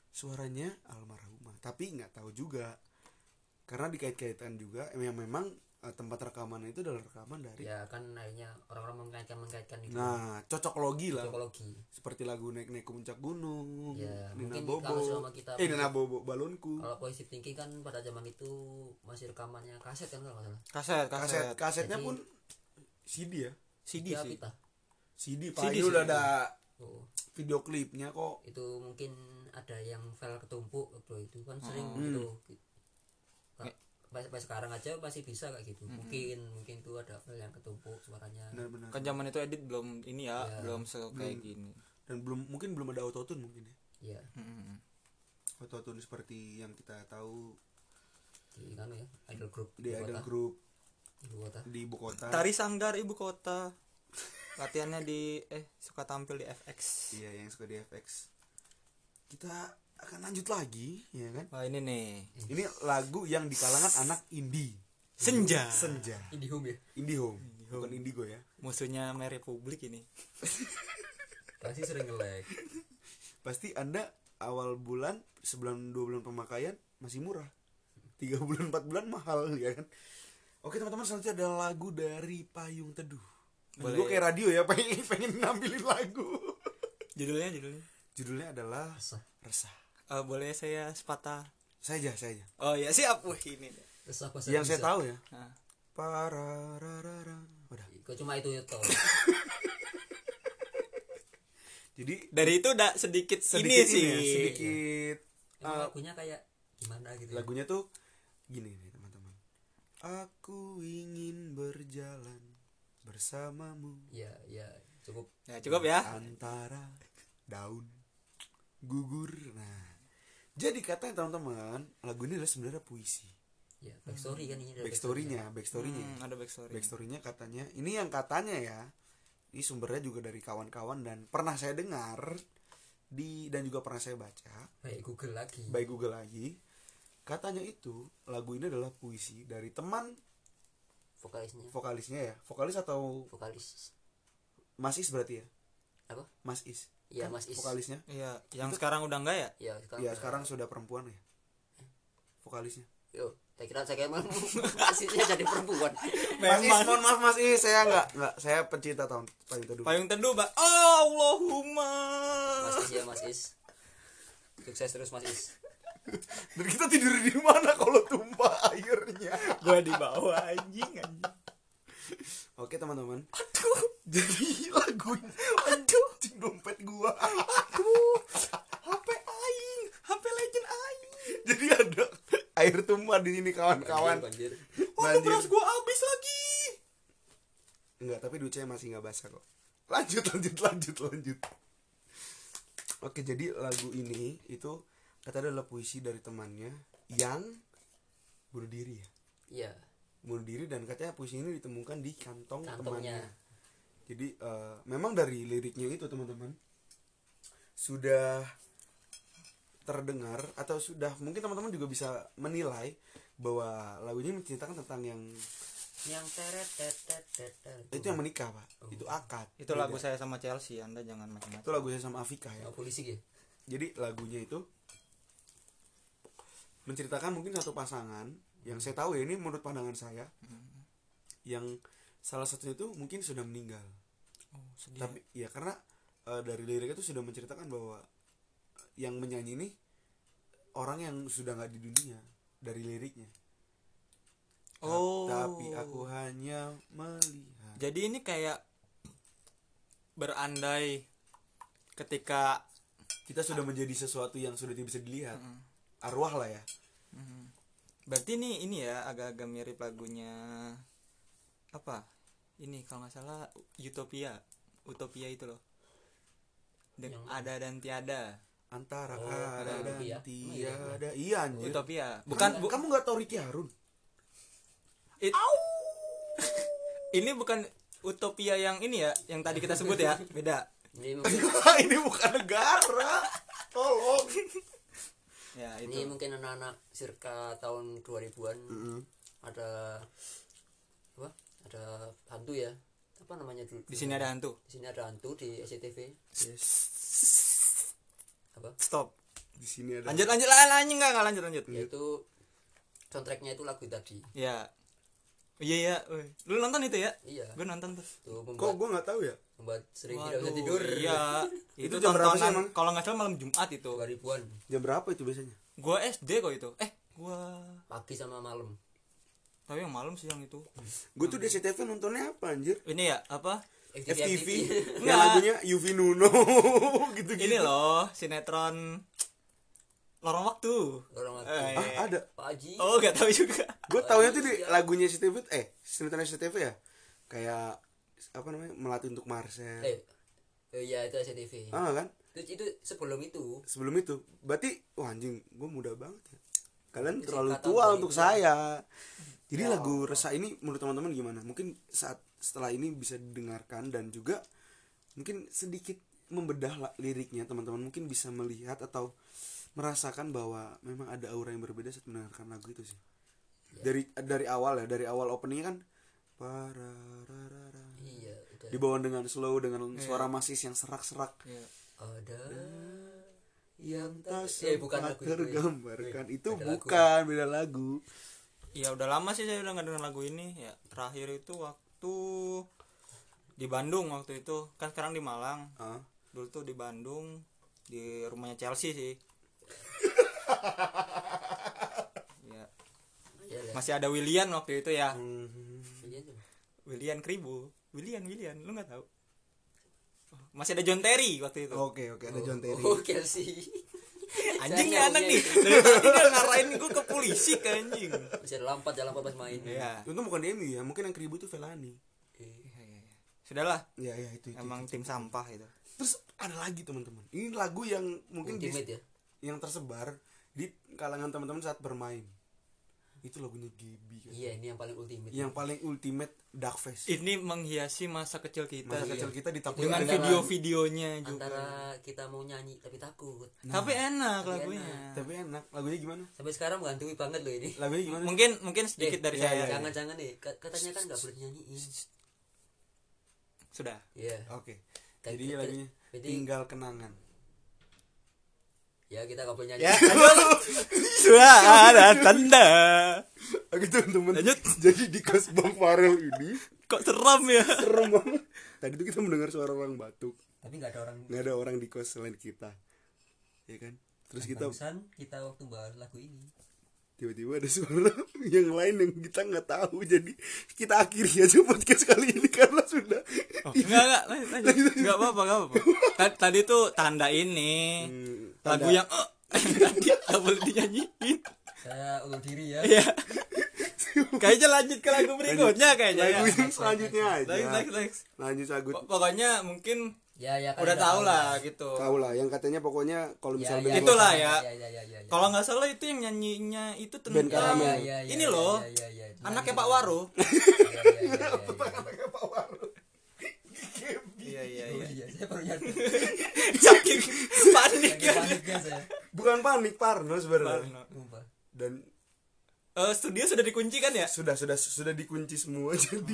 suaranya almarhumah. Tapi nggak tahu juga karena dikait-kaitkan juga yang memang eh, tempat rekaman itu adalah rekaman dari. ya kan akhirnya orang-orang mengkaitkan mengkaitkan itu Nah cocok logi lah. psikologi Seperti lagu naik naik ke puncak gunung. Ya, Nina mungkin Bobo. kalau selama kita- eh Nina Bobo balonku. kalau positif thinking kan pada zaman itu masih rekamannya kaset kan kalau nggak salah kaset Kaset kaset kasetnya Jadi- pun CD ya. CD Ya, sih pita. CD, Pak. CD udah ada Oh, video klipnya kok. itu mungkin ada yang file ketumpuk bro itu kan sering Hmm. gitu Pak, sampai sekarang aja masih bisa kayak gitu mungkin mungkin tuh ada file yang ketumpuk suaranya Benar-benar. kan zaman itu edit belum ini ya Ya. belum se kayak gini Dan belum mungkin belum ada autotune mungkin ya. ya Mm-mm. Autotune seperti yang kita tahu di kan ya idol group di ibu idol kota. group ibu kota di ibu kota. tari sanggar ibu kota (laughs) latihannya di eh suka tampil di FX Iya, yang suka di FX. Kita akan lanjut lagi, ya kan? wah ini nih Ini lagu yang di kalangan anak indie. senja Senja. Indihome ya Indihome, bukan indigo ya. musuhnya Mary Publik ini (laughs) pasti sering nge-lag Pasti Anda awal bulan sebulan dua bulan pemakaian masih murah. Tiga bulan empat bulan mahal ya kan? Oke teman-teman selanjutnya ada lagu dari Payung Teduh. Boleh. Gue kayak radio ya (laughs) pengen pengen ngambilin lagu. judulnya judulnya Judulnya adalah resah Resah. Eh, boleh saya sepatah Saya aja, saya aja. oh ya siap wah ini resah bahasa Yang saya tahu ya. Nah, Parararara. Udah. kok cuma itu ya toh (laughs) Jadi dari itu udah sedikit, sedikit ini sih ya, sedikit emang eh, lagunya kayak gimana gitu ya? lagunya tuh gini nih teman-teman. Aku ingin berjalan bersamamu ya ya cukup ya cukup ya antara daun gugur. Nah, jadi katanya teman-teman, lagu ini adalah sebenarnya puisi. ya backstory kan ini ada Backstorynya, backstorynya. Hmm, ada backstory Backstorynya katanya, ini yang katanya ya, ini sumbernya juga dari kawan-kawan dan pernah saya dengar di dan juga pernah saya baca baik Google lagi by Google lagi. Katanya itu lagu ini adalah puisi dari teman vokalisnya. Vokalisnya ya, vokalis atau vokalis. Mas Is berarti ya, apa? Mas Is. Iya, Kan Mas Is. Vokalisnya. iya yang sekarang udah enggak ya? Ya sekarang Iya sekarang sudah perempuan ya, vokalisnya. yo saya kira saya emang aslinya jadi perempuan. (laughs) Mas Is, mohon maaf Mas Is, saya nggak nggak saya pencinta tahun payung teduh. payung teduh mbak. Allahumma. Mas Is ya Mas Is. Sukses terus Mas Is (laughs) Dan kita tidur di mana kalau tumpah airnya? gua di bawah anjing anjing Oke teman-teman. Aduh, (laughs) jadi lagu aduh, cing dompet gua. aduh (laughs) HP aing HP legend aing jadi ada air tumpah di sini kawan-kawan. banjir Waduh Banjir. beras gua habis lagi Enggak, tapi duit saya masih nggak basah kok. Lanjut, lanjut, lanjut, lanjut. Oke, jadi lagu ini itu kata adalah puisi dari temannya yang bunuh diri ya. iya bunuh diri dan katanya puisi ini ditemukan di kantong Kantongnya. temannya jadi eh, memang dari liriknya itu teman-teman sudah terdengar atau sudah mungkin teman-teman juga bisa menilai bahwa lagunya menceritakan tentang yang yang teret teret teret itu yang menikah pak itu akad itu lagu saya sama Chelsea anda jangan itu macam-macam lagu saya sama Afika ya Oh, polisi ya jadi lagunya itu menceritakan mungkin satu pasangan yang saya tahu ya ini menurut pandangan saya yang salah satunya itu mungkin sudah meninggal. Oh, sedih tapi ya. karena eh, dari liriknya itu sudah menceritakan bahwa yang menyanyi ini orang yang sudah nggak di dunia dari liriknya. Oh. tapi aku hanya melihat. Jadi ini kayak berandai ketika kita sudah menjadi sesuatu yang sudah tidak bisa dilihat. Mm. Arwah lah ya. Mhm. berarti ini ini ya agak-agak mirip lagunya apa? Ini kalau nggak salah Utopia. Utopia itu loh. De- Yang- ada dan tiada. Antara Oh, ada ada dan Utopia. tiada. Iya? Anjir. Utopia. Bukan bukan bu- kamu nggak tahu Ricky Harun? It- (laughs) ini bukan Utopia yang ini ya yang tadi kita sebut ya. Beda. Ini (laughs) bukan negara. Tolong ya ini itu. mungkin anak-anak circa tahun 2000-an Mm-mm. ada apa? Ada hantu ya? Apa namanya dulu? Di sini ada hantu? Di sini ada hantu di SCTV yes. Apa? Stop. Di sini ada lanjut lanjut. Lah lanjut nggak nggak lanjut lanjut. Yaitu soundtracknya itu lagu tadi. Ya iya ya lu nonton itu ya? Iya. Gue nonton tuh. Tuh kok membuat gue nggak tahu ya? membuat sering tidak bisa Waduh, tidur. iya. (laughs) Itu, Itu jam berapa sih emang? kalau nggak salah malam Jumat itu. 2000-an jam berapa itu biasanya? Gua SD kok itu. Eh gua pagi sama malam. Tapi yang malam siang itu. Gue tuh di SCTV nontonnya apa anjir? Ini ya apa? FTV Enggak. (laughs) yang lagunya Yuvi Nuno. (laughs) Gitu gitu ini loh sinetron lorong waktu. Orang mati Eh, ah ada? Pak Haji. Oh gak tahu juga. Gue taunya tuh di lagunya SCTV eh sinetron SCTV ya? Kayak apa namanya melatih untuk Marcel. Eh eh, iya itu SCTV ah kan? Itu, itu sebelum itu. Sebelum itu. Berarti wah anjing gue muda banget ya. Kalian Itu terlalu tua untuk itu. saya. Jadi Ya lagu resah ini menurut teman-teman gimana? Mungkin saat setelah ini bisa didengarkan dan juga mungkin sedikit membedah liriknya teman-teman. Mungkin bisa melihat atau merasakan bahwa memang ada aura yang berbeda saat mendengarkan lagu itu sih Ya. dari dari awal ya dari awal openingnya kan parararara iya udah dibawa dengan slow dengan suara masis yang serak-serak Iya. ada yang tak eh bukan lagu itu, eh. tergambarkan itu beda lagu. bukan beda lagu ya udah lama sih saya udah nggak dengar lagu ini ya terakhir itu waktu di Bandung waktu itu kan sekarang di Malang Ah. dulu tuh di Bandung di rumahnya Chelsea sih ya. Iya ya masih ada William waktu itu ya. Mhm. iya tuh William Kribo. William William. Lu nggak tahu? Oh, masih ada John Terry waktu itu. Oke oke ada John Terry. Oh Kelsey (laughs) anjing nih anak nih. Dari tadi dia ngarahin gue ke polisi ke anjing. Masih ada lampat ya lampat pas main. Iya. Itu bukan di MU ya mungkin yang keribu itu Velani Eh, sudahlah. Ya ya itu, itu, emang itu. tim sampah itu. Terus ada lagi teman-teman. Ini lagu yang mungkin di- ultimate ya yang tersebar di kalangan teman-teman saat bermain. Itu lagunya Gibi kan. Iya ini yang paling ultimate. Yang paling ultimate dark face. Ini menghiasi masa kecil kita. Masa iya. kecil kita ditakutin dengan video-videonya juga. antara kita mau nyanyi tapi takut. Tapi enak Tapi lagunya. tapi enak. Lagunya gimana? Sampai sekarang menghantui banget loh ini. Lagunya gimana? Mungkin mungkin sedikit Eh, dari iya, saya. iya. jangan-jangan nih. Ka- katanya kan nggak boleh nyanyiin. Sudah. Iya. Oke. Kayak jadi gitu. lagunya Jadi- tinggal kenangan ya kita boleh nyanyi. Ya sudah ada tanda. Oke teman-teman. Lanjut. Jadi di kos Bang Farel ini kok seram ya? Serem banget. Tadi tuh kita mendengar suara orang batuk. Tapi nggak ada orang. Nggak ada orang di kos selain kita. Ya kan? Terus kita barusan kita waktu bahas lagu ini. Tiba-tiba ada suara (laughs) yang lain yang kita nggak tahu. Jadi kita akhiri aja podcast kali ini Karena sudah enggak enggak lanjut lanjut. (laughs) Enggak apa-apa enggak apa-apa. Ta- tadi tuh tanda ini. Hmm, lagu yang eh, (laughs) tadi nggak boleh dinyanyiin saya ulur diri ya Iya. Kayaknya lanjut ke lagu berikutnya kayaknya ya. Lagu yang selanjutnya aja Next, next, next. Lanjut lagu Pok- Pokoknya mungkin ya ya udah tahu lah gitu tahu lah yang katanya pokoknya kalau ya, misalnya ya, band Itulah ya, ya. ya, ya, ya, ya, ya. kalau nggak salah itu yang nyanyinya itu tentang. Ya, ya, ya, ini ya, loh ya, ya, ya. anaknya Nah, Pak gitu. Waro (laughs) Ya, ya, ya, ya, ya. (laughs) iya iya Oh, iya. iya saya baru nyadar. (laughs) Saking (laughs) panik paniknya. saya. Bukan panik Parno sebenarnya. Parno. Dan Eh, studio sudah dikunci kan ya? Sudah sudah sudah dikunci semua. (laughs) Jadi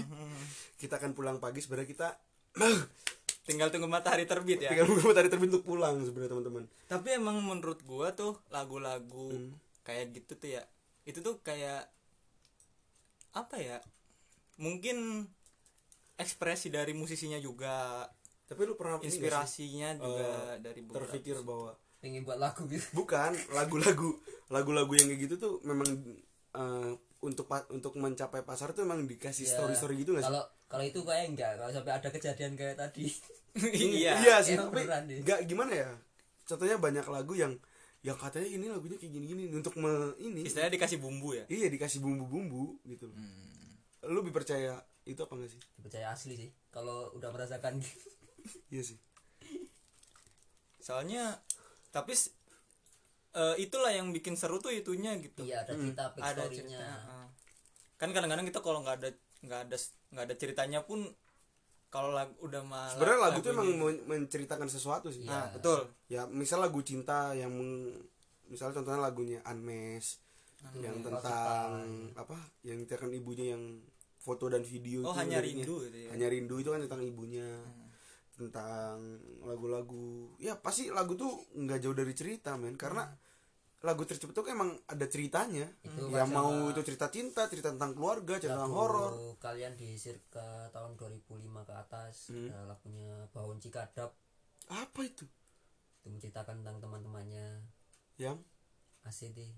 kita akan pulang pagi. Sebenarnya kita (clears throat) tinggal tunggu matahari terbit ya? Tinggal menunggu matahari terbit untuk pulang sebenarnya teman-teman. Tapi emang menurut gua tuh lagu-lagu Hmm. kayak gitu tuh ya itu tuh kayak apa ya? Mungkin ekspresi dari musisinya juga. Tapi lu pernah inspirasinya juga eh, dari beberapa terpikir bahwa pengen buat lagu gitu. Bukan lagu-lagu lagu-lagu yang kayak gitu tuh memang eh, untuk untuk mencapai pasar tuh memang dikasih Ya, story-story gitu gak sih? kalau kalau itu kayak enggak kalau sampai ada kejadian kayak tadi. (laughs) Iya. (laughs) Iya sih tapi beneran deh. nggak gimana ya? Contohnya banyak lagu yang yang katanya ini lagunya kayak gini-gini untuk me, ini. Istilahnya dikasih bumbu ya? Iya dikasih bumbu-bumbu gitu loh. Hmm. lu lebih percaya itu apa enggak sih? Percaya asli sih kalau udah merasakan. Iya sih. Soalnya tapi eh, itulah yang bikin seru tuh itunya gitu. Iya ada cerita Hmm. ada cerita heeh. kan kadang-kadang kita kalau nggak ada nggak ada nggak ada ceritanya pun kalau lagu udah malah sebenarnya lagu tuh lagunya- emang men- menceritakan sesuatu sih. Nah Iya. betul. Ya misal lagu cinta yang meng- misalnya contohnya lagunya yang Hmm, tentang apa yang menceritakan ibunya yang foto dan video oh itu hanya liriknya. rindu gitu ya? Hanya rindu itu kan tentang ibunya tentang lagu-lagu. Ya pasti lagu tuh nggak jauh dari cerita men. Karena lagu tercepat tuh emang ada ceritanya. Itu ya mau itu cerita cinta cerita tentang keluarga cerita tentang horor. kalian di circa tahun 2005 ke atas Hmm. ada lagunya Bawon Cikadap. Apa itu? Itu menceritakan tentang teman-temannya. Yang? ACD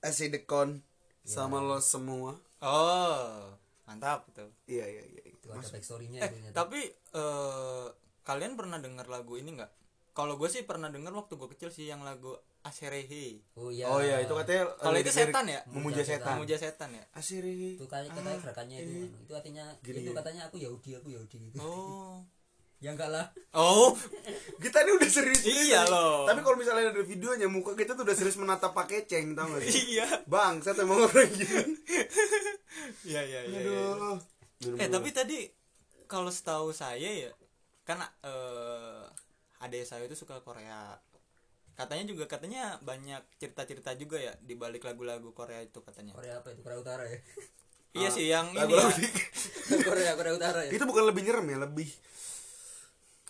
Asidekon Ya. sama lo semua oh mantap tuh iya iya iya itu ada backstory-nya eh itu tapi eh, kalian pernah dengar lagu ini nggak? Kalau gue sih pernah dengar waktu gue kecil sih yang lagu Aserehe. Oh iya. Oh iya itu katanya kalau itu setan ya? memuja setan. Memuja setan ya? Asiri itu kayak katanya gerakannya itu. Itu artinya Gini, itu gini. katanya aku Yahudi aku Yahudi gitu. Oh ya enggak lah. Oh. Kita ini udah serius Iya loh. tapi kalau misalnya ada videonya muka kita tuh udah serius menatap pakai ceng tau gak sih? Iya. Bang saya tuh emang orang gitu iya iya iya iya. aduh. Minum eh dulu. tapi tadi kalau setahu saya ya kan eh adik saya itu suka Korea. Katanya juga katanya banyak cerita-cerita juga ya di balik lagu-lagu Korea itu katanya. Korea apa itu? Korea Utara ya? Iya sih yang ini ya, Korea Korea Utara ya? Itu bukan lebih nyerem ya? Lebih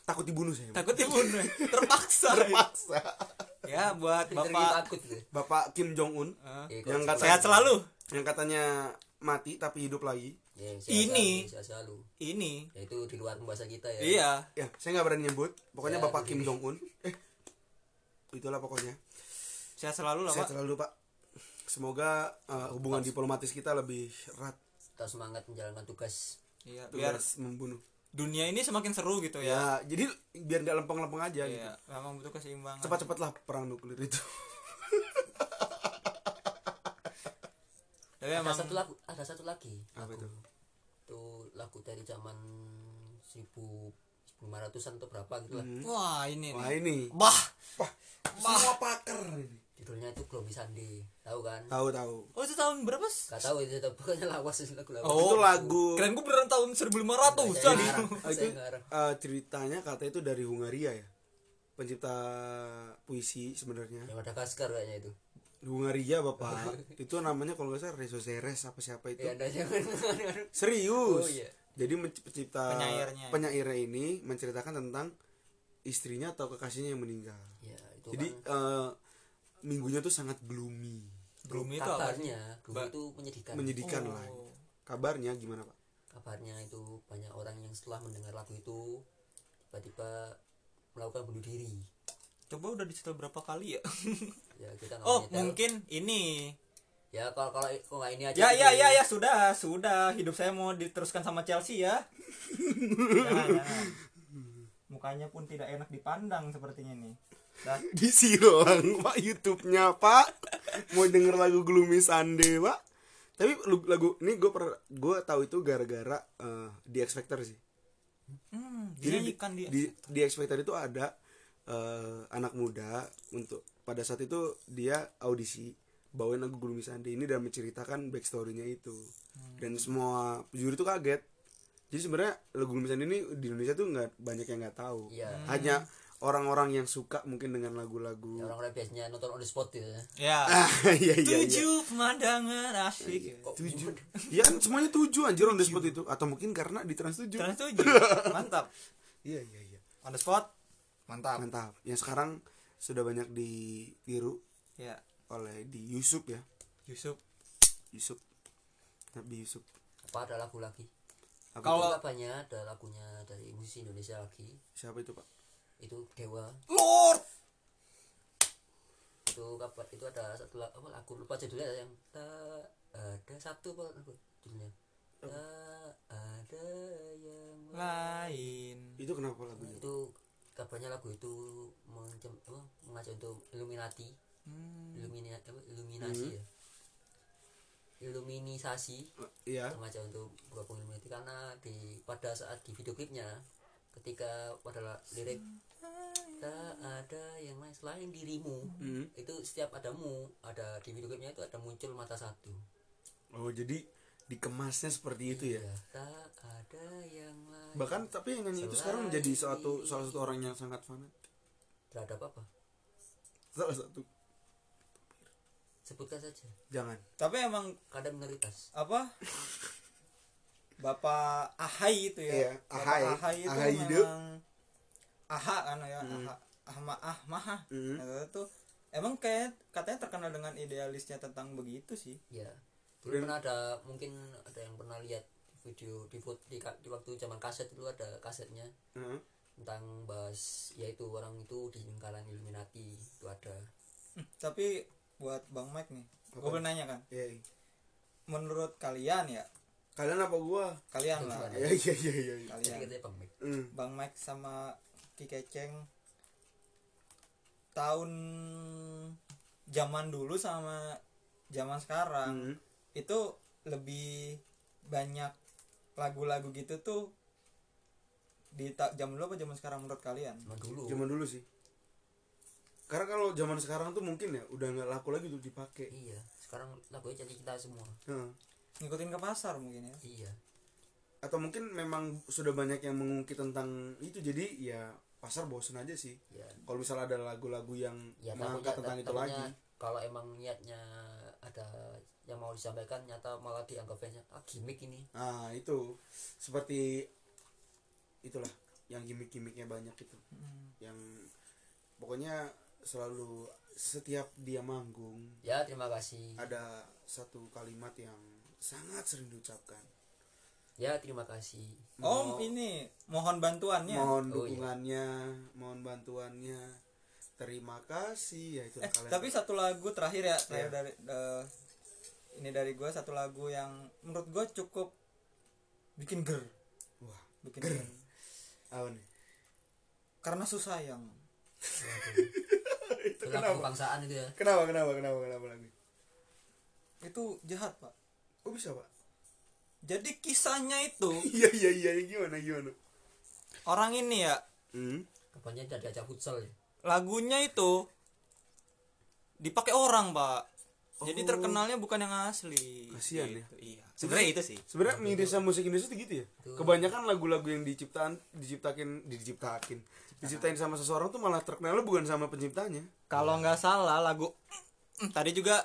takut dibunuh saya takut dibunuh. (laughs) Terpaksa. Terpaksa. Ya buat bapak takut gitu. Bapak Kim Jong Un eh, Eh, yang kata sehat selalu. yang katanya mati tapi hidup lagi. Ya, sehat Ini. selalu, sehat selalu. ini. Ya itu di luar pembahasan kita ya. Iya. Ya saya nggak berani nyebut. Pokoknya Ya, bapak Kim. Jong Un eh itulah pokoknya. Sehat selalu lah sehat pak. selalu pak. Semoga uh, hubungan diplomatis kita lebih erat. Tetap semangat menjalankan tugas. Iya biar tugas membunuh dunia ini semakin seru gitu ya. Ya jadi biar nggak lempeng-lempeng aja gitu. iya memang butuh keseimbangan. Cepat-cepatlah perang nuklir itu. Tapi ada emang satu lagu ada satu lagi. Apa lagu itu? Itu lagu dari zaman 1500-an atau berapa gitu lah. Hmm. wah ini wah nih ini. Bah. Wah semua pakar ini judulnya itu Glomi Sandi. Tahu kan? Tahu tahu. Oh itu tahun berapa sih Gak tahu itu pokoknya lawas itu lagu lawas Oh, itu lagu. Keren gue beneran tahun 1500 Saya jadi ngarang, Ah, saya itu ngarang. uh, ceritanya katanya itu dari Hungaria ya? Pencipta puisi sebenarnya. Yang Madagaskar kayaknya itu. Hungaria bapak. (laughs) Itu namanya kalau nggak salah Rezo Zeres apa siapa itu? Ya (laughs) serius? Oh, iya. jadi pencipta Penyairnya. penyairnya ini menceritakan tentang istrinya atau kekasihnya yang meninggal. Ya itu jadi kan. eh, minggunya tuh sangat gloomy. Belum itu kabarnya Ba- itu menyedihkan. Menyedihkan Oh. lah kabarnya gimana pak? Kabarnya itu banyak orang yang setelah mendengar lagu itu tiba-tiba melakukan bunuh diri. Coba udah disetel berapa kali ya? (laughs) Ya kita oh menyetel. mungkin ini. Ya kalau kalau kalau nggak ini aja ya gitu. ya. ya ya sudah sudah. Hidup saya mau diteruskan sama Chelsea ya. (laughs) Jangan, jangan. mukanya pun tidak enak dipandang sepertinya nih (laughs) Dah. disilang pak YouTube-nya pak. Mau denger lagu Gloomy Sunday pak. Tapi lagu ini gue per gue tahu itu gara-gara eh, The X Factor sih. Hmm, Jadi di, dinyanyikan dia di di X Factor itu ada eh, anak muda untuk pada saat itu dia audisi bawain lagu Gulmi Sandi ini dan menceritakan backstorynya itu. Dan semua juri itu kaget. Jadi sebenarnya lagu Gulmi Sandi ini di Indonesia tuh nggak banyak yang nggak tahu. Iya. hanya orang-orang yang suka mungkin dengan lagu-lagu. Ya, orang-orang biasanya nonton on the spot gitu ya. Ya. (laughs) Ah iya iya iya. Tujuh pemandangan asik. Kok tujuh. ya kan semuanya tujuh anjir on the spot itu. Atau mungkin karena di trans tujuh. Trans tujuh. (laughs) Mantap. Iya iya iya. On the spot. Mantap. Mantap. Yang sekarang sudah banyak ditiru ya. oleh di Yusuf ya. Yusuf Yusuf Nabi Yusuf apa ada lagu lagi? Apa Kalau- kabarnya ada lagunya dari musisi Indonesia lagi? Siapa itu pak itu Dewa. Lord itu kabar itu ada satu lagu, apa, lagu lupa judulnya yang tak ada satu apa lagu judulnya? Tak ada yang lain. Itu kenapa lagunya? Itu kabarnya lagu itu mencem, apa, mengajak untuk Illuminati. Hmm. Illumina, apa, Illuminasi ya. Illuminisasi iya. Mengajak untuk bergabung Illuminati karena di pada saat di video klipnya ketika pada lirik tak ada yang lain selain dirimu. Hmm. itu setiap adamu ada di video klipnya itu ada muncul mata satu. Oh jadi dikemasnya seperti itu ya? Iya, tak ada yang lain bahkan tapi yang nyanyi itu sekarang menjadi suatu salah satu orang yang sangat fanatik. Terhadap apa salah satu. Sebutkan saja. Jangan. Tapi emang kadang minoritas. apa (laughs) Bapak Ahai itu ya. Iya, Bapak Ahai. Ahai itu Ahai memang Aha kan ya Aha Ahma ah maha Hmm. Nah, itu emang kayak katanya terkenal dengan idealisnya tentang begitu sih. Ya dulu pernah ada mungkin ada yang pernah lihat video di foto di, di waktu zaman kaset itu ada kasetnya. Heeh. tentang bahas yaitu orang itu di lingkaran Illuminati itu ada. Hmm, tapi buat Bang Mike nih gue boleh nanya kan? Iya, iya. menurut kalian ya kalian apa gua? Kalian lah. (laughs) Iya iya iya iya. Kalian. Katanya bang Mike Hmm. Bang Mike sama Ki Keceng. Tahun zaman dulu sama zaman sekarang Hmm. itu lebih banyak lagu-lagu gitu tuh di ta- jam dulu apa zaman sekarang menurut kalian? zaman dulu. Zaman dulu sih. Karena kalau zaman sekarang tuh mungkin ya udah nggak laku lagi tuh dipakai. Iya sekarang lagunya jadi kita semua. Heeh. Ngikutin ke pasar mungkin ya. iya. Atau mungkin memang sudah banyak yang mengungkit tentang itu jadi ya pasar bosen aja sih. Ya kalau misalnya ada lagu-lagu yang ya mengangkat tentang itu lagi. kalau emang niatnya ada yang mau disampaikan nyata malah dianggap ah gimmick ini. Nah itu. Seperti itulah yang gimmick-gimmicknya banyak itu. Yang pokoknya selalu setiap dia manggung ya terima kasih. ada satu kalimat yang sangat sering diucapkan. Ya terima kasih. Oh, ini mohon bantuannya. mohon Oh, iya. dukungannya mohon bantuannya. Terima kasih ya itu Eh, tapi satu lagu terakhir ya, terakhir dari eh, ini dari gue satu lagu yang menurut gue cukup bikin ger, wah bikin Ger. ger. apa nih? Karena susah yang. (laughs) Itu lagu kebangsaan itu ya. Kenapa kenapa kenapa kenapa lagi itu jahat pak. Kok bisa pak Jadi kisahnya itu (laughs) iya iya iya gimana gimana orang ini ya hmm? kapannya tidak diajak futsal ya lagunya itu dipakai orang pak. Jadi Oh. terkenalnya bukan yang asli. Kasian ya. Gitu, Iya. Sebenarnya itu sih. sebenarnya Indonesia musik Indonesia tuh gitu ya kebanyakan lagu-lagu yang diciptaan diciptakin diciptakin diciptain sama seseorang tuh malah terkenalnya bukan sama penciptanya Kalau nggak salah lagu (clears throat) tadi juga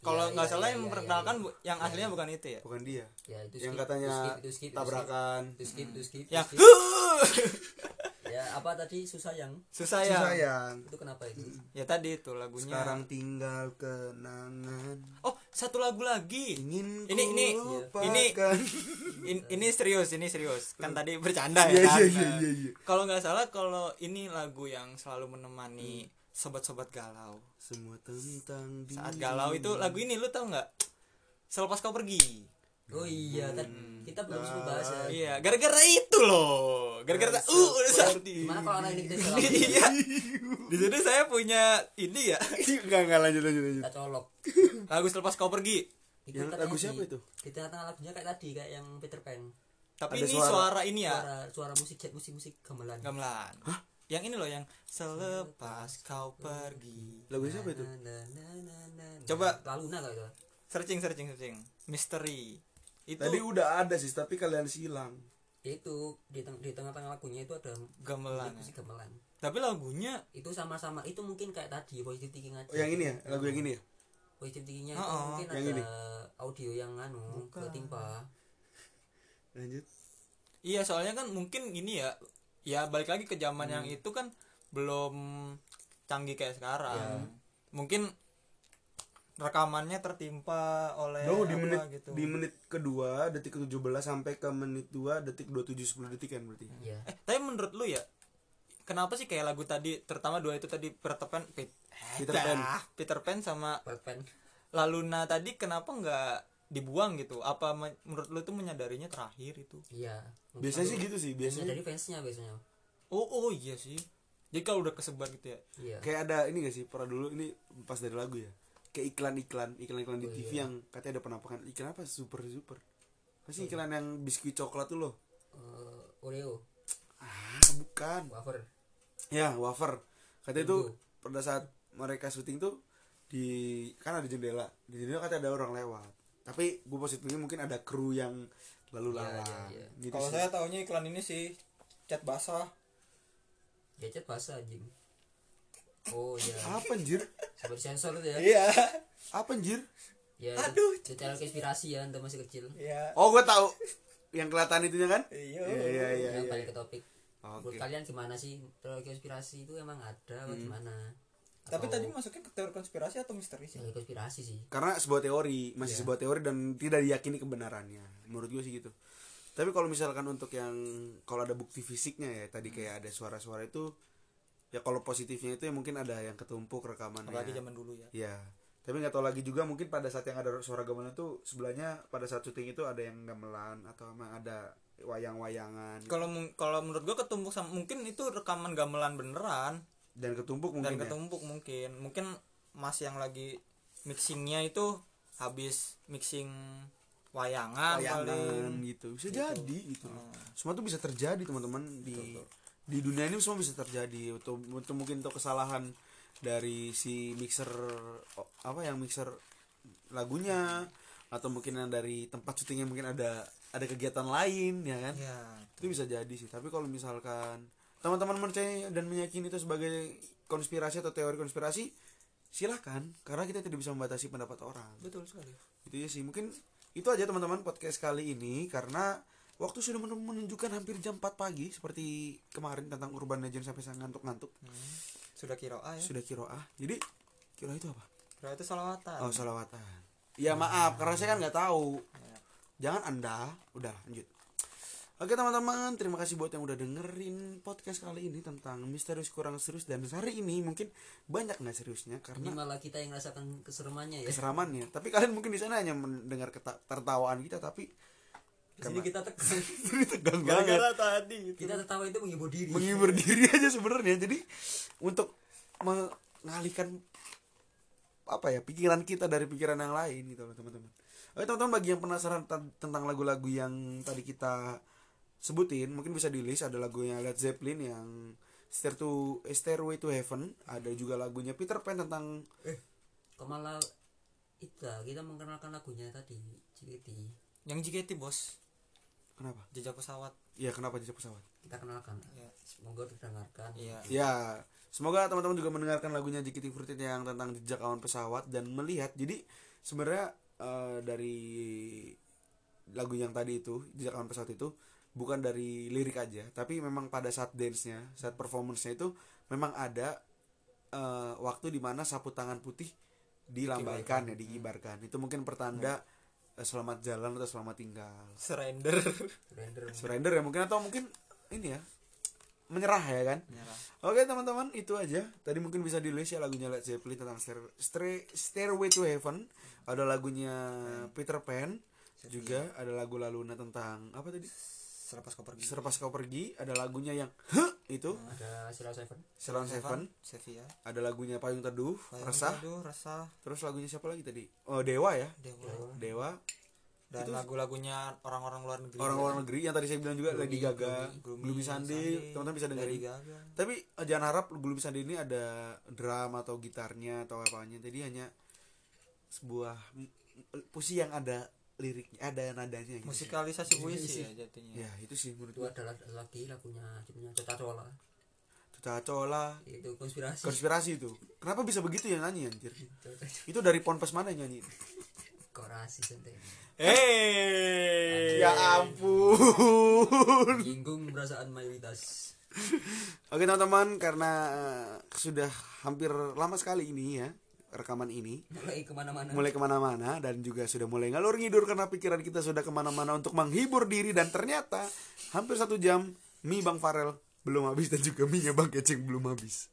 kalau Iya, nggak iya, salah yang iya, memperkenalkan yang aslinya bukan itu ya. bukan dia ya itu yang skip, katanya itu skip, itu skip, itu tabrakan skip, itu skip itu skip, itu Yang skip. (laughs) ya apa tadi susah yang susah Si ya. sayang itu kenapa itu Ya tadi itu lagunya. sekarang tinggal kenangan Oh, satu lagu lagi. ingin Ini- ini- lupakan. ini- In- ini serius, ini serius. Kan tadi bercanda ya kan. iya, iya, Nah, iya, iya. Kalau nggak salah kalau ini lagu yang selalu menemani sobat-sobat galau. semua tentang Saat diri. galau itu lagu ini lu tau nggak? Selepas kau pergi. oh iya kan kita belum sempat bahas ya Iya, gara-gara itu loh. Gara-gara uh udah saat gimana kalau anak ini kita (laughs) Iya. Di situ saya punya ini ya. (laughs) enggak enggak lanjut lanjut lanjut kita colok Lagu selepas kau pergi. Yang lagu siapa di- itu? di tengah-tengah lagunya kayak tadi kayak yang Peter Pan tapi Ada ini suara- suara, ini ya suara suara musik chat musik musik gamelan gamelan yang ini loh yang selepas kau pergi. Lagu siapa itu. Coba. Laluna kali itu. Searching searching searching. Misteri. Itu tadi udah ada sih tapi kalian silang. Itu di, teng- di tengah-tengah lagunya itu ada gamelan musik gamelan. Tapi lagunya itu sama-sama itu mungkin kayak tadi positive thinking aja oh, yang ini ya? Lagu yang ini ya? Positive thinkingnya Oh, itu oh. mungkin Yang ada ini. audio yang anu ketimpa. Lanjut. Iya soalnya kan mungkin ini ya ya balik lagi ke zaman yang Hmm. itu kan belum canggih kayak sekarang Ya. mungkin rekamannya tertimpa oleh No, di menit gitu di menit kedua detik ke 17 sampai ke menit 2 detik 27 10 detik kan berarti. ya eh tapi menurut lu ya kenapa sih kayak lagu tadi terutama dua itu tadi Peter Pan Pit- Peter Pan. Peter Pan sama Batman Laluna tadi kenapa nggak dibuang gitu. Apa me- menurut lu tuh menyadarinya terakhir itu? Iya. Biasanya sih gitu sih, biasanya. dari fansnya biasanya. Oh oh iya sih. Jadi kalau udah kesebar gitu ya? Iya. Kayak ada ini gak sih pernah dulu ini pas dari lagu ya? Kayak iklan-iklan iklan-iklan di Oh, TV iya. yang katanya ada penampakan. Iklan apa? Super super. Apa sih iklan yang biskuit coklat tuh loh Eh, Oreo. Ah bukan. Wafer. Ya wafer. Katanya itu Bingo. pada saat mereka syuting tuh di kan ada jendela. Di jendela katanya ada orang lewat tapi gue positifnya mungkin ada kru yang lalu Iya, lalang. iya, iya. gitu kalau saya taunya iklan ini sih cat basah. Gadget basah anjing. Oh iya. Apa anjir? Seperti sensor itu ya. Iya. Apa anjir? Ya Aduh. itu channel konspirasi ya anda masih kecil. Iya. Oh gue tahu yang kelihatan itunya kan? Iya. Iya iya iya yang iya. balik ke topik. Oke. menurut kalian gimana sih teori konspirasi itu emang ada Hmm. gimana tapi tadi masuknya ke teori konspirasi atau misteri sih? Teori konspirasi sih. Karena sebuah teori masih Iya. sebuah teori dan tidak diyakini kebenarannya menurut gue sih gitu. Tapi kalau misalkan untuk yang kalau ada bukti fisiknya ya tadi kayak ada suara-suara itu ya kalau positifnya itu ya mungkin ada yang ketumpuk rekamannya. Apalagi zaman dulu ya. Ya tapi nggak tahu lagi juga mungkin pada saat yang ada suara gamelan itu sebelahnya pada saat syuting itu ada yang gamelan atau emang ada wayang-wayangan. Kalau kalau menurut gua ketumpuk sama mungkin itu rekaman gamelan beneran dan ketumpuk dan mungkin ya? ketumpuk mungkin. Mungkin mas yang lagi mixingnya itu habis mixing wayangan, wayangan paling. gitu. Bisa Gitu. jadi gitu. Hmm. semua tuh bisa terjadi teman-teman di di dunia ini semua bisa terjadi. Untuk untuk mungkin untuk kesalahan dari si mixer apa yang mixer lagunya atau mungkin yang dari tempat syutingnya mungkin ada ada kegiatan lain ya kan? Ya itu bisa jadi sih. Tapi kalau misalkan teman-teman percaya dan meyakini itu sebagai konspirasi atau teori konspirasi silahkan karena kita tidak bisa membatasi pendapat orang. Betul sekali. Itu ya sih. Mungkin itu aja teman-teman podcast kali ini. Karena waktu sudah men- menunjukkan hampir jam 4 pagi seperti kemarin tentang urban legend sampai saya ngantuk-ngantuk. Hmm. sudah kira ya? Sudah kiroah. Jadi kiroah itu apa? Kira itu salawatan. Oh salawatan. Ya maaf. Karena saya kan nggak tahu. Ya. jangan anda. Udah lanjut Oke teman-teman, terima kasih buat yang udah dengerin podcast kali ini tentang misterius kurang serius dan hari ini mungkin banyak nggak seriusnya ini karena malah kita yang rasakan keseremannya ya keseramannya. Tapi kalian mungkin di sana hanya mendengar tertawaan kita, tapi di sini kita (laughs) ini tegang gara-gara tadi itu kita tertawa itu menghibur diri Menghibur diri aja sebenarnya. Jadi untuk mengalihkan apa ya pikiran kita dari pikiran yang lain gitu loh teman-teman. Oke teman-teman bagi yang penasaran ten- tentang lagu-lagu yang tadi kita sebutin mungkin bisa di list ada lagunya Led Zeppelin yang Stair to eh, Stairway to Heaven ada juga lagunya Peter Pan tentang kok malah itu lah, kita mengenalkan lagunya tadi JKT yang JKT bos. Kenapa? Jejak pesawat. Ya kenapa jejak pesawat? Kita kenalkan. Ya semoga didengarkan. Iya. Ya semoga teman-teman juga mendengarkan lagunya JKT48 yang tentang jejak awan pesawat dan melihat. Jadi sebenarnya eh, dari lagu yang tadi itu jejak awan pesawat itu bukan dari lirik aja tapi memang pada saat dance nya saat performance-nya itu memang ada eh, waktu di mana sapu tangan putih dilambaikan ya dikibarkan. itu mungkin pertanda eh, selamat jalan atau selamat tinggal. Surrender. Render surrender ya mungkin atau mungkin ini ya menyerah ya kan? Nyerah. Oke teman-teman itu aja. Tadi mungkin bisa di list ya lagunya Led Zeppelin tentang Stair, Stair- Stairway to Heaven. Ada lagunya Peter Pan Juga ada lagu Laluna tentang Apa tadi? Selepas kau pergi. Selepas kau pergi Ada lagunya yang Huh Itu. Ada Sila Seven. Salon Seven. Sevilla. Ada lagunya Payung Teduh Resah. Aduh resah. Terus lagunya siapa lagi tadi? Oh Dewa ya? Dewa. Dewa. Dan Itu- lagu-lagunya orang-orang luar negeri. Orang luar negeri yang tadi saya bilang juga Lady Gaga Gloomy, Sunday teman-teman bisa dengerin. Gaga. tapi eh, jangan harap Gloomy Sunday ini ada drum atau gitarnya atau apanya. Jadi hanya sebuah puisi yang ada liriknya ada nadanya gitu. musikalisasi puisi ya jatuhnya ya itu sih menurut itu gua. adalah lagi lagunya judulnya Cota Cola. Coca-Cola itu konspirasi. Konspirasi itu. Kenapa bisa begitu ya nyanyi anjir? Itu. Dari ponpes mana nyanyi? Korasi santai Hei ya ampun. Menyinggung perasaan mayoritas. Oke teman-teman karena eh, sudah hampir lama sekali ini ya rekaman ini mulai ke mana-mana mulai ke mana-mana dan juga sudah mulai ngalur ngidur karena pikiran kita sudah ke mana-mana untuk menghibur diri dan ternyata hampir satu jam mie bang Farel belum habis dan juga mie nya bang Keceng belum habis.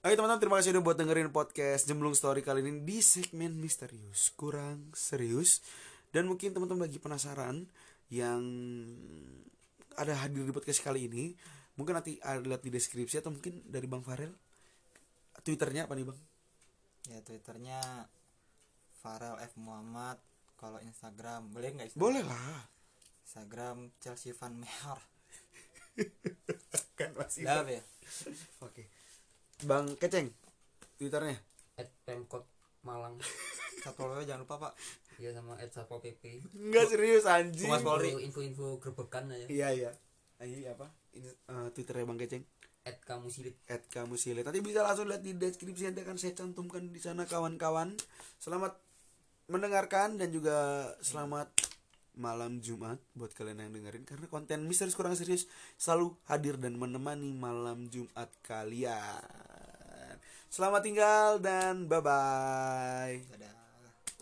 Oke teman-teman terima kasih udah buat dengerin podcast Jemblung Story kali ini di segmen misterius kurang serius dan mungkin teman-teman lagi penasaran yang ada hadir di podcast kali ini mungkin nanti ada lihat di deskripsi atau mungkin dari bang Farel twitternya apa nih bang? Ya twitternya Farel F Muhammad kalau Instagram boleh nggak Instagram? Boleh lah. Instagram Chelsea Van Meher (laughs) Kan masih Dah ya Oke. Bang Keceng, Twitternya. at pemkot Malang satu lagi jangan lupa pak ya sama at satpol pp Enggak serius anjing. Humas Polri. info info gerbekan aja Iya iya. Ini apa? Ini eh, Twitternya Bang Keceng. At kamu silit At kamu silet. Nanti bisa langsung lihat di deskripsi nanti akan saya cantumkan di sana kawan-kawan. Selamat mendengarkan dan juga selamat malam Jumat buat kalian yang dengerin karena konten misterius kurang serius selalu hadir dan menemani malam Jumat kalian. Selamat tinggal dan bye bye. dadah